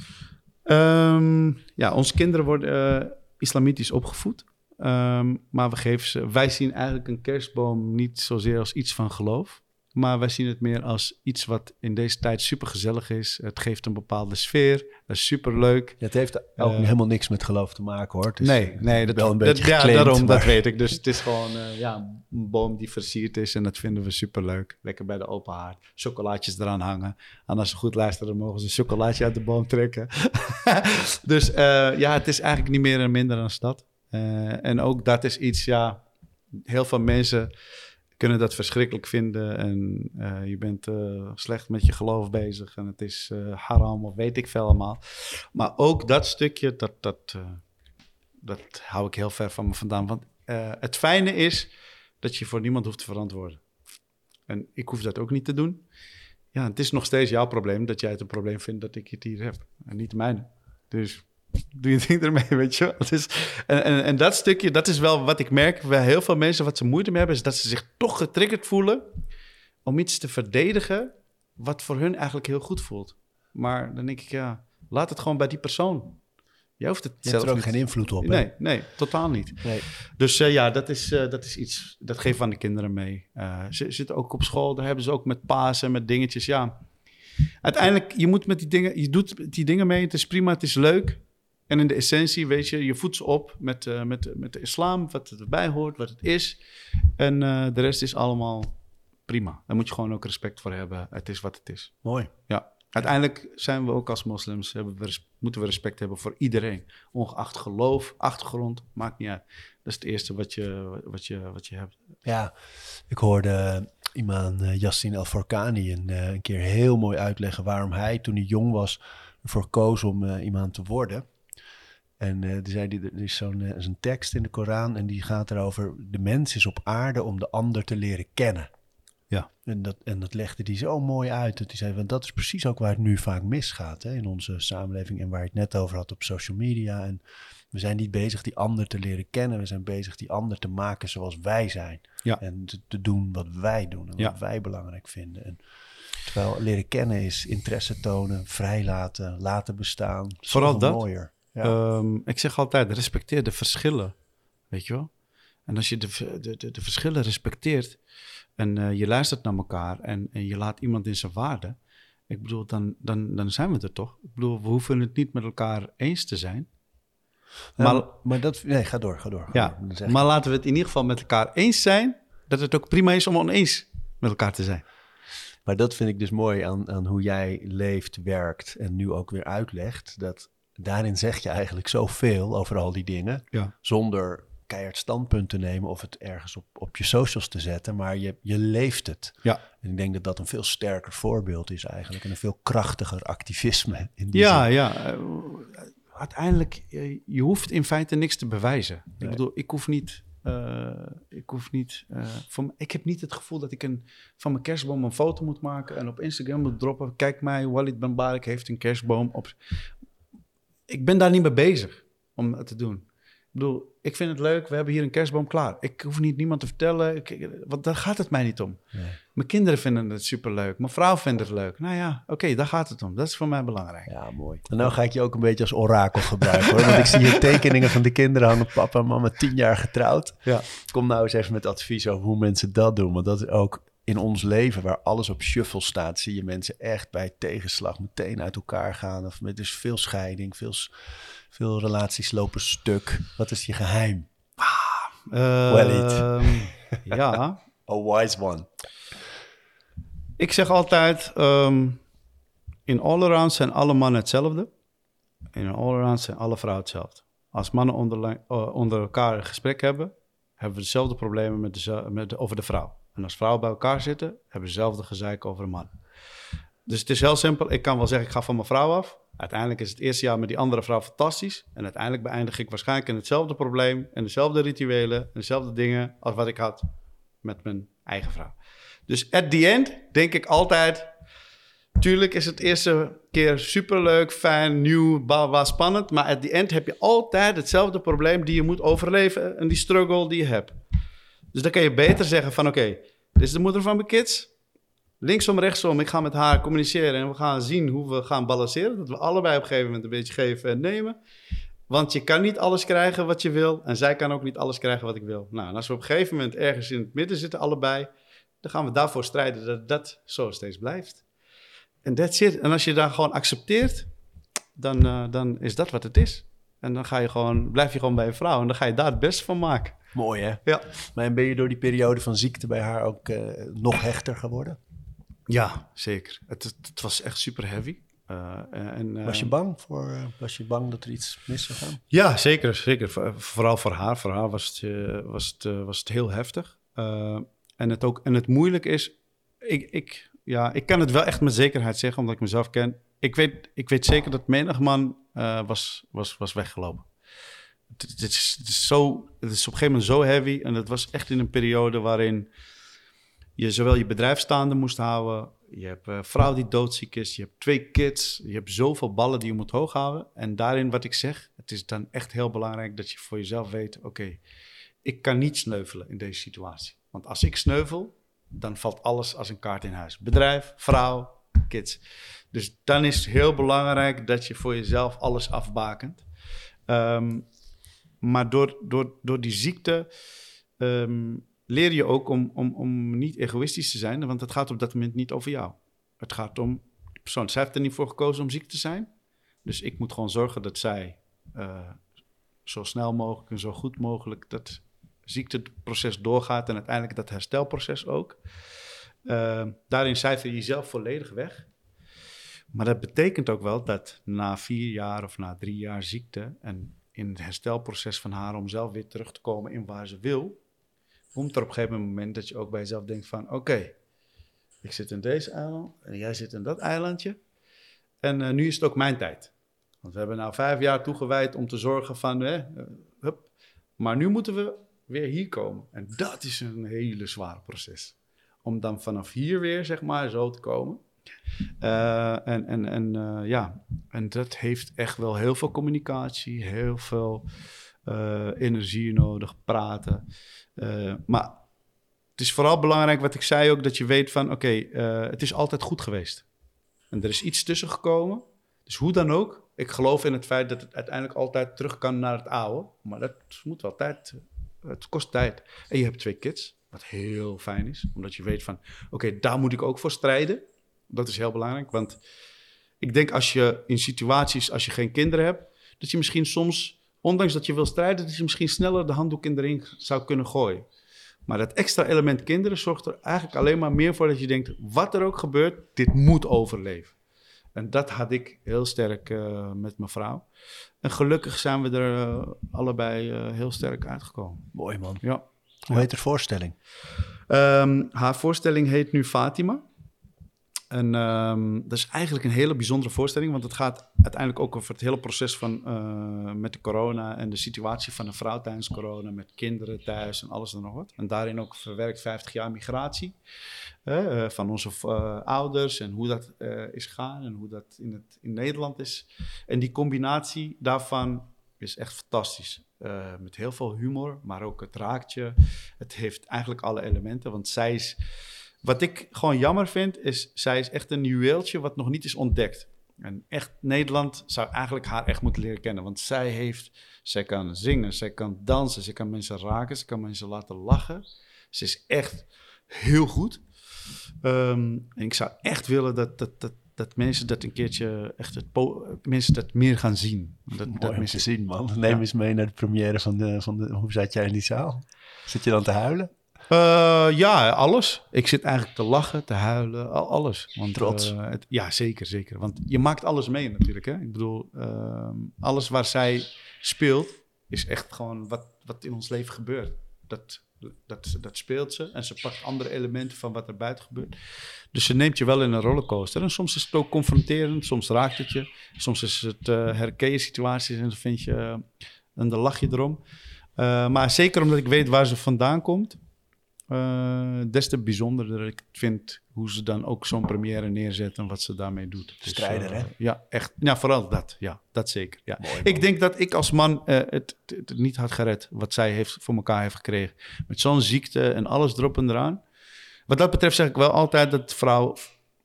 Um, ja, onze kinderen worden uh, islamitisch opgevoed. Um, maar we geven ze, wij zien eigenlijk een kerstboom niet zozeer als iets van geloof. Maar wij zien het meer als iets wat in deze tijd super gezellig is. Het geeft een bepaalde sfeer. Dat is super leuk. het heeft ook uh, helemaal niks met geloof te maken hoor. Het is, nee, nee, dat, wel een beetje dat, ja, daarom, dat weet ik. Dus het is gewoon uh, ja, een boom die versierd is en dat vinden we super leuk. Lekker bij de open haard. Chocolaatjes eraan hangen. En als ze goed luisteren, mogen ze een chocolaatje uit de boom trekken. dus uh, ja, het is eigenlijk niet meer en minder dan dat. en ook dat is iets, ja, heel veel mensen kunnen dat verschrikkelijk vinden. En uh, je bent uh, slecht met je geloof bezig en het is uh, haram of weet ik veel allemaal. Maar ook dat stukje, dat, dat, dat hou ik heel ver van me vandaan. Want het fijne is dat je voor niemand hoeft te verantwoorden. En ik hoef dat ook niet te doen. Ja, het is nog steeds jouw probleem dat jij het een probleem vindt dat ik het hier heb. En niet mijne. Dus doe je ding ermee, weet je wel. En, en, en dat stukje, dat is wel wat ik merk bij heel veel mensen wat ze moeite mee hebben, is dat ze zich toch getriggerd voelen om iets te verdedigen wat voor hun eigenlijk heel goed voelt. Maar dan denk ik, ja, laat het gewoon bij die persoon. Je hoeft het zelf er ook geen invloed op. Nee, nee, totaal niet. Nee. Dus uh, ja, dat is, uh, dat is iets, dat geeft van de kinderen mee. Uh, ze zitten ook op school, daar hebben ze ook met Pasen, met dingetjes. Ja, uiteindelijk, je moet met die dingen, je doet die dingen mee, het is prima, het is leuk. En in de essentie, weet je, je voedt ze op met, uh, met, met de islam, wat erbij hoort, wat het is. En uh, de rest is allemaal prima. Daar moet je gewoon ook respect voor hebben. Het is wat het is. Mooi. Ja. Uiteindelijk zijn we ook als moslims, we, moeten we respect hebben voor iedereen. Ongeacht geloof, achtergrond, maakt niet uit. Dat is het eerste wat je, wat je, wat je hebt. Ja, ik hoorde iemand, uh, Yassine El-Forkani, een, een keer heel mooi uitleggen waarom hij toen hij jong was ervoor koos om iemand te worden. En uh, zei die, er is zo'n uh, tekst in de Koran en die gaat erover: de mens is op aarde om de ander te leren kennen. Ja. En dat, en dat legde hij zo mooi uit. Dat hij zei: want dat is precies ook waar het nu vaak misgaat hè, in onze samenleving en waar je het net over had op social media. En we zijn niet bezig die ander te leren kennen, we zijn bezig die ander te maken zoals wij zijn. Ja. En te, te doen wat wij doen en wat wij belangrijk vinden. En, terwijl leren kennen is interesse tonen, vrijlaten, laten bestaan. Vooral dat. Mooier. Ja. Um, ik zeg altijd, respecteer de verschillen, weet je wel. En als je de, de, de, de verschillen respecteert en uh, je luistert naar elkaar en, en je laat iemand in zijn waarde, ik bedoel, dan, dan, dan zijn we er toch. Ik bedoel, we hoeven het niet met elkaar eens te zijn. Maar, maar, maar dat, nee, ga door, ga door. Ga ja, door, maar laten we het in ieder geval met elkaar eens zijn, dat het ook prima is om oneens met elkaar te zijn. Maar dat vind ik dus mooi aan, aan hoe jij leeft, werkt en nu ook weer uitlegt. Dat daarin zeg je eigenlijk zoveel over al die dingen. Ja. Zonder keihard standpunt te nemen of het ergens op, op je socials te zetten. Maar je, je leeft het. Ja. En ik denk dat dat een veel sterker voorbeeld is eigenlijk. En een veel krachtiger activisme. In die ja, zin. ja. Uh, uiteindelijk, je, je, hoeft in feite niks te bewijzen. Nee. Ik bedoel, ik hoef niet... Uh, ik hoef niet. Uh, van, ik heb niet het gevoel dat ik een, van mijn kerstboom een foto moet maken en op Instagram moet droppen. Kijk mij, Walid Benbarik heeft een kerstboom op ik ben daar niet mee bezig om het te doen. Ik bedoel, ik vind het leuk. We hebben hier een kerstboom klaar. Ik hoef niet niemand te vertellen. Ik, want daar gaat het mij niet om. Mijn kinderen vinden het superleuk. Mijn vrouw vindt het leuk. Nou ja, oké, daar gaat het om. Dat is voor mij belangrijk. Ja, mooi. En nou ga ik je ook een beetje als orakel gebruiken hoor. Want ik zie hier tekeningen van de kinderen hangen. Papa en mama tien jaar getrouwd. Ja. Kom nou eens even met advies over hoe mensen dat doen. Want dat is ook in ons leven, waar alles op shuffle staat, zie je mensen echt bij tegenslag meteen uit elkaar gaan. Of met dus veel scheiding, veel, veel relaties lopen stuk. Wat is je geheim? Uh, Walid. ja. A wise one. Ik zeg altijd, ehm, in all-around zijn alle mannen hetzelfde. En in all-around zijn alle vrouwen hetzelfde. Als mannen onder, uh, onder elkaar een gesprek hebben, hebben we dezelfde problemen met de, met de, over de vrouw. En als vrouwen bij elkaar zitten, hebben we dezelfde gezeik over een man. Dus het is heel simpel. Ik kan wel zeggen, ik ga van mijn vrouw af. Uiteindelijk is het eerste jaar met die andere vrouw fantastisch. En uiteindelijk beëindig ik waarschijnlijk in hetzelfde probleem... en dezelfde rituelen en dezelfde dingen... als wat ik had met mijn eigen vrouw. Dus at the end denk ik altijd... Tuurlijk is het eerste keer superleuk, fijn, nieuw, bla, spannend. Maar at the end heb je altijd hetzelfde probleem die je moet overleven... en die struggle die je hebt. Dus dan kan je beter zeggen van oké, dit is de moeder van mijn kids. Linksom, rechtsom, ik ga met haar communiceren en we gaan zien hoe we gaan balanceren. Dat we allebei op een gegeven moment een beetje geven en nemen. Want je kan niet alles krijgen wat je wil en zij kan ook niet alles krijgen wat ik wil. Nou, en als we op een gegeven moment ergens in het midden zitten, allebei, dan gaan we daarvoor strijden dat dat zo steeds blijft. En that's it. En als je daar gewoon accepteert, dan, uh, dan is dat wat het is. En dan ga je gewoon, blijf je gewoon bij een vrouw en dan ga je daar het beste van maken. Mooi hè? Ja. Maar ben je door die periode van ziekte bij haar ook uh, nog hechter geworden? Ja, zeker. Het, het was echt super heavy. Uh, en, was je bang voor? was je bang dat er iets mis zou gaan? Ja, zeker, zeker. Vooral voor haar. Voor haar was het, was het, was het heel heftig. en het ook en het moeilijk is, ik, ik, ja, ik kan het wel echt met zekerheid zeggen, omdat ik mezelf ken. Ik weet, ik weet zeker dat menig man was, was, was weggelopen het, is, het, is zo, het is op een gegeven moment zo heavy. En dat was echt in een periode waarin je zowel je bedrijf staande moest houden. Je hebt een vrouw die doodziek is. Je hebt twee kids. Je hebt zoveel ballen die je moet hoog houden. En daarin wat ik zeg, het is dan echt heel belangrijk dat je voor jezelf weet... oké, ik kan niet sneuvelen in deze situatie. Want als ik sneuvel, dan valt alles als een kaart in huis. Bedrijf, vrouw, Dus dan is het heel belangrijk dat je voor jezelf alles afbakent. Um, maar door, door, door die ziekte ehm, leer je ook om, om, om niet egoïstisch te zijn, want het gaat op dat moment niet over jou. Het gaat om de persoon. Zij heeft er niet voor gekozen om ziek te zijn. Dus ik moet gewoon zorgen dat zij uh, zo snel mogelijk en zo goed mogelijk dat ziekteproces doorgaat en uiteindelijk dat herstelproces ook. Uh, daarin cijfer je jezelf volledig weg. Maar dat betekent ook wel dat na vier jaar of na drie jaar ziekte en in het herstelproces van haar om zelf weer terug te komen in waar ze wil, komt er op een gegeven moment dat je ook bij jezelf denkt van oké, ik zit in deze eiland en jij zit in dat eilandje en uh, nu is het ook mijn tijd. Want we hebben nou vijf jaar toegewijd om te zorgen van, eh, hup, maar nu moeten we weer hier komen. En dat is een hele zware proces. Om dan vanaf hier weer, zeg maar, zo te komen. Uh, en en, en uh, ja, en dat heeft echt wel heel veel communicatie, heel veel uh, energie nodig, praten. maar het is vooral belangrijk, wat ik zei ook, dat je weet van oké, het is altijd goed geweest. En er is iets tussen gekomen. Dus hoe dan ook, ik geloof in het feit dat het uiteindelijk altijd terug kan naar het oude. Maar dat moet wel tijd, het kost tijd. En je hebt twee kids, wat heel fijn is, omdat je weet van oké, okay, daar moet ik ook voor strijden. Dat is heel belangrijk. Want ik denk als je in situaties, als je geen kinderen hebt, dat je misschien soms, ondanks dat je wil strijden, dat je misschien sneller de handdoek in de ring zou kunnen gooien. Maar dat extra element kinderen zorgt er eigenlijk alleen maar meer voor dat je denkt: wat er ook gebeurt, dit moet overleven. En dat had ik heel sterk uh, met mijn vrouw. En gelukkig zijn we er uh, allebei uh, heel sterk uitgekomen. Mooi man. Ja. Hoe heet de voorstelling? Um, haar voorstelling heet nu Fatima. En um, dat is eigenlijk een hele bijzondere voorstelling, want het gaat uiteindelijk ook over het hele proces van uh, met de corona en de situatie van een vrouw tijdens corona, met kinderen thuis en alles en nog wat. En daarin ook verwerkt 50 jaar migratie uh, van onze uh, ouders en hoe dat is gegaan en hoe dat in, het, in Nederland is. En die combinatie daarvan is echt fantastisch. Uh, met heel veel humor, maar ook het raakt je. Het heeft eigenlijk alle elementen, want zij is... Wat ik gewoon jammer vind, is zij is echt een juweeltje wat nog niet is ontdekt. En echt, Nederland zou eigenlijk haar echt moeten leren kennen. Want zij heeft, zij kan zingen, zij kan dansen, zij kan mensen raken, ze kan mensen laten lachen. Ze is echt heel goed. Um, en ik zou echt willen dat, dat, dat, dat mensen dat een keertje echt het mensen dat meer gaan zien. Dat, Mooi dat mensen zien, man. Neem eens mee naar de première van de, van de. Hoe zat jij in die zaal? Zit je dan te huilen? Uh, ja, alles. Ik zit eigenlijk te lachen, te huilen, al, alles. Want, Trots. Uh, het, ja, zeker, zeker. Want je maakt alles mee natuurlijk. Hè? Ik bedoel, uh, alles waar zij speelt is echt gewoon wat, wat in ons leven gebeurt. Dat, dat, dat speelt ze en ze pakt andere elementen van wat er buiten gebeurt. Dus ze neemt je wel in een rollercoaster. En soms is het ook confronterend, soms raakt het je. Soms is het uh, herken je situaties en dan vind je, en dan lach je erom. Uh, maar zeker omdat ik weet waar ze vandaan komt, uh, des te bijzonderder ik vind hoe ze dan ook zo'n première neerzetten en wat ze daarmee doet. Strijder, dus, hè? Ja, echt. Ja, vooral dat. Ja, dat zeker. Ja. Mooi, ik denk dat ik als man uh, het, het, niet had gered wat zij heeft, voor elkaar heeft gekregen. Met zo'n ziekte en alles erop en eraan. Wat dat betreft zeg ik wel altijd dat vrouw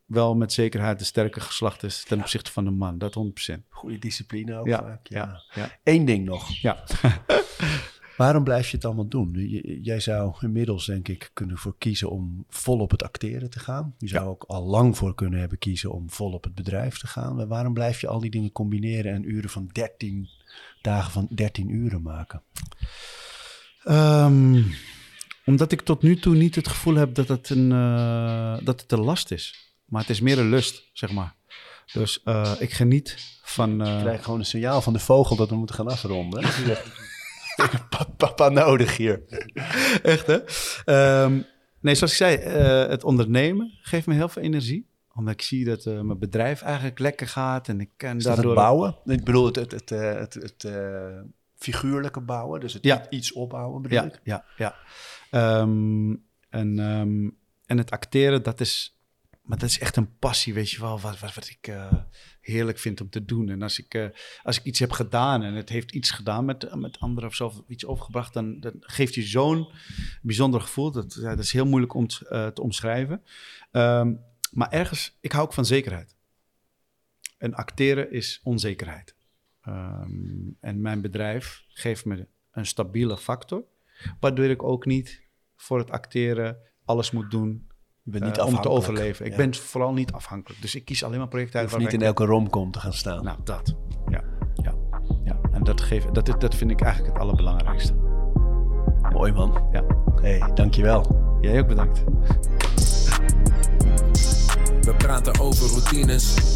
wel met zekerheid de sterke geslacht is ten opzichte van de man. Dat 100%. Goede discipline ook Ja, vaak. ja, ja. Eén ding nog. Ja. Waarom blijf je het allemaal doen? J- jij zou inmiddels, denk ik, kunnen voor kiezen om vol op het acteren te gaan. Je zou ook al lang voor kunnen hebben kiezen om vol op het bedrijf te gaan. Maar waarom blijf je al die dingen combineren en uren van 13 dagen van 13 uren maken? Um, omdat ik tot nu toe niet het gevoel heb dat het een, uh, dat het een last is. Maar het is meer een lust, zeg maar. Dus uh, ik geniet van... Uh, Ik krijg gewoon een signaal van de vogel dat we moeten gaan afronden. Papa nodig hier. Echt, hè? Um, nee, zoals ik zei, uh, het ondernemen geeft me heel veel energie. Omdat ik zie dat uh, mijn bedrijf eigenlijk lekker gaat. En ik kan daardoor... het bouwen? Ik bedoel, het, het, het, uh, het, het uh, figuurlijke bouwen. Dus het Ja. iets opbouwen, bedoel Ja, ik? ja, ja. Um, en, um, en het acteren, dat is... Maar dat is echt een passie, weet je wel, wat, wat, wat ik uh, heerlijk vind om te doen. En als ik, uh, als ik iets heb gedaan en het heeft iets gedaan met, met anderen of zo, iets overgebracht, dan, dan geeft je zo'n bijzonder gevoel. Dat, ja, dat is heel moeilijk om te, uh, te omschrijven. Um, maar ergens, ik hou ook van zekerheid. En acteren is onzekerheid. Um, en mijn bedrijf geeft me een stabiele factor, waardoor ik ook niet voor het acteren alles moet doen Je bent niet uh, om te overleven. Ik Ja. ben vooral niet afhankelijk. Dus ik kies alleen maar projecten Je uit hoeft niet in elke romcom te gaan staan. Nou, dat. Ja, ja, ja. En dat, geeft, dat, is- dat vind ik eigenlijk het allerbelangrijkste. Mooi man. Ja. hey, dankjewel. Jij ook bedankt. We praten over routines.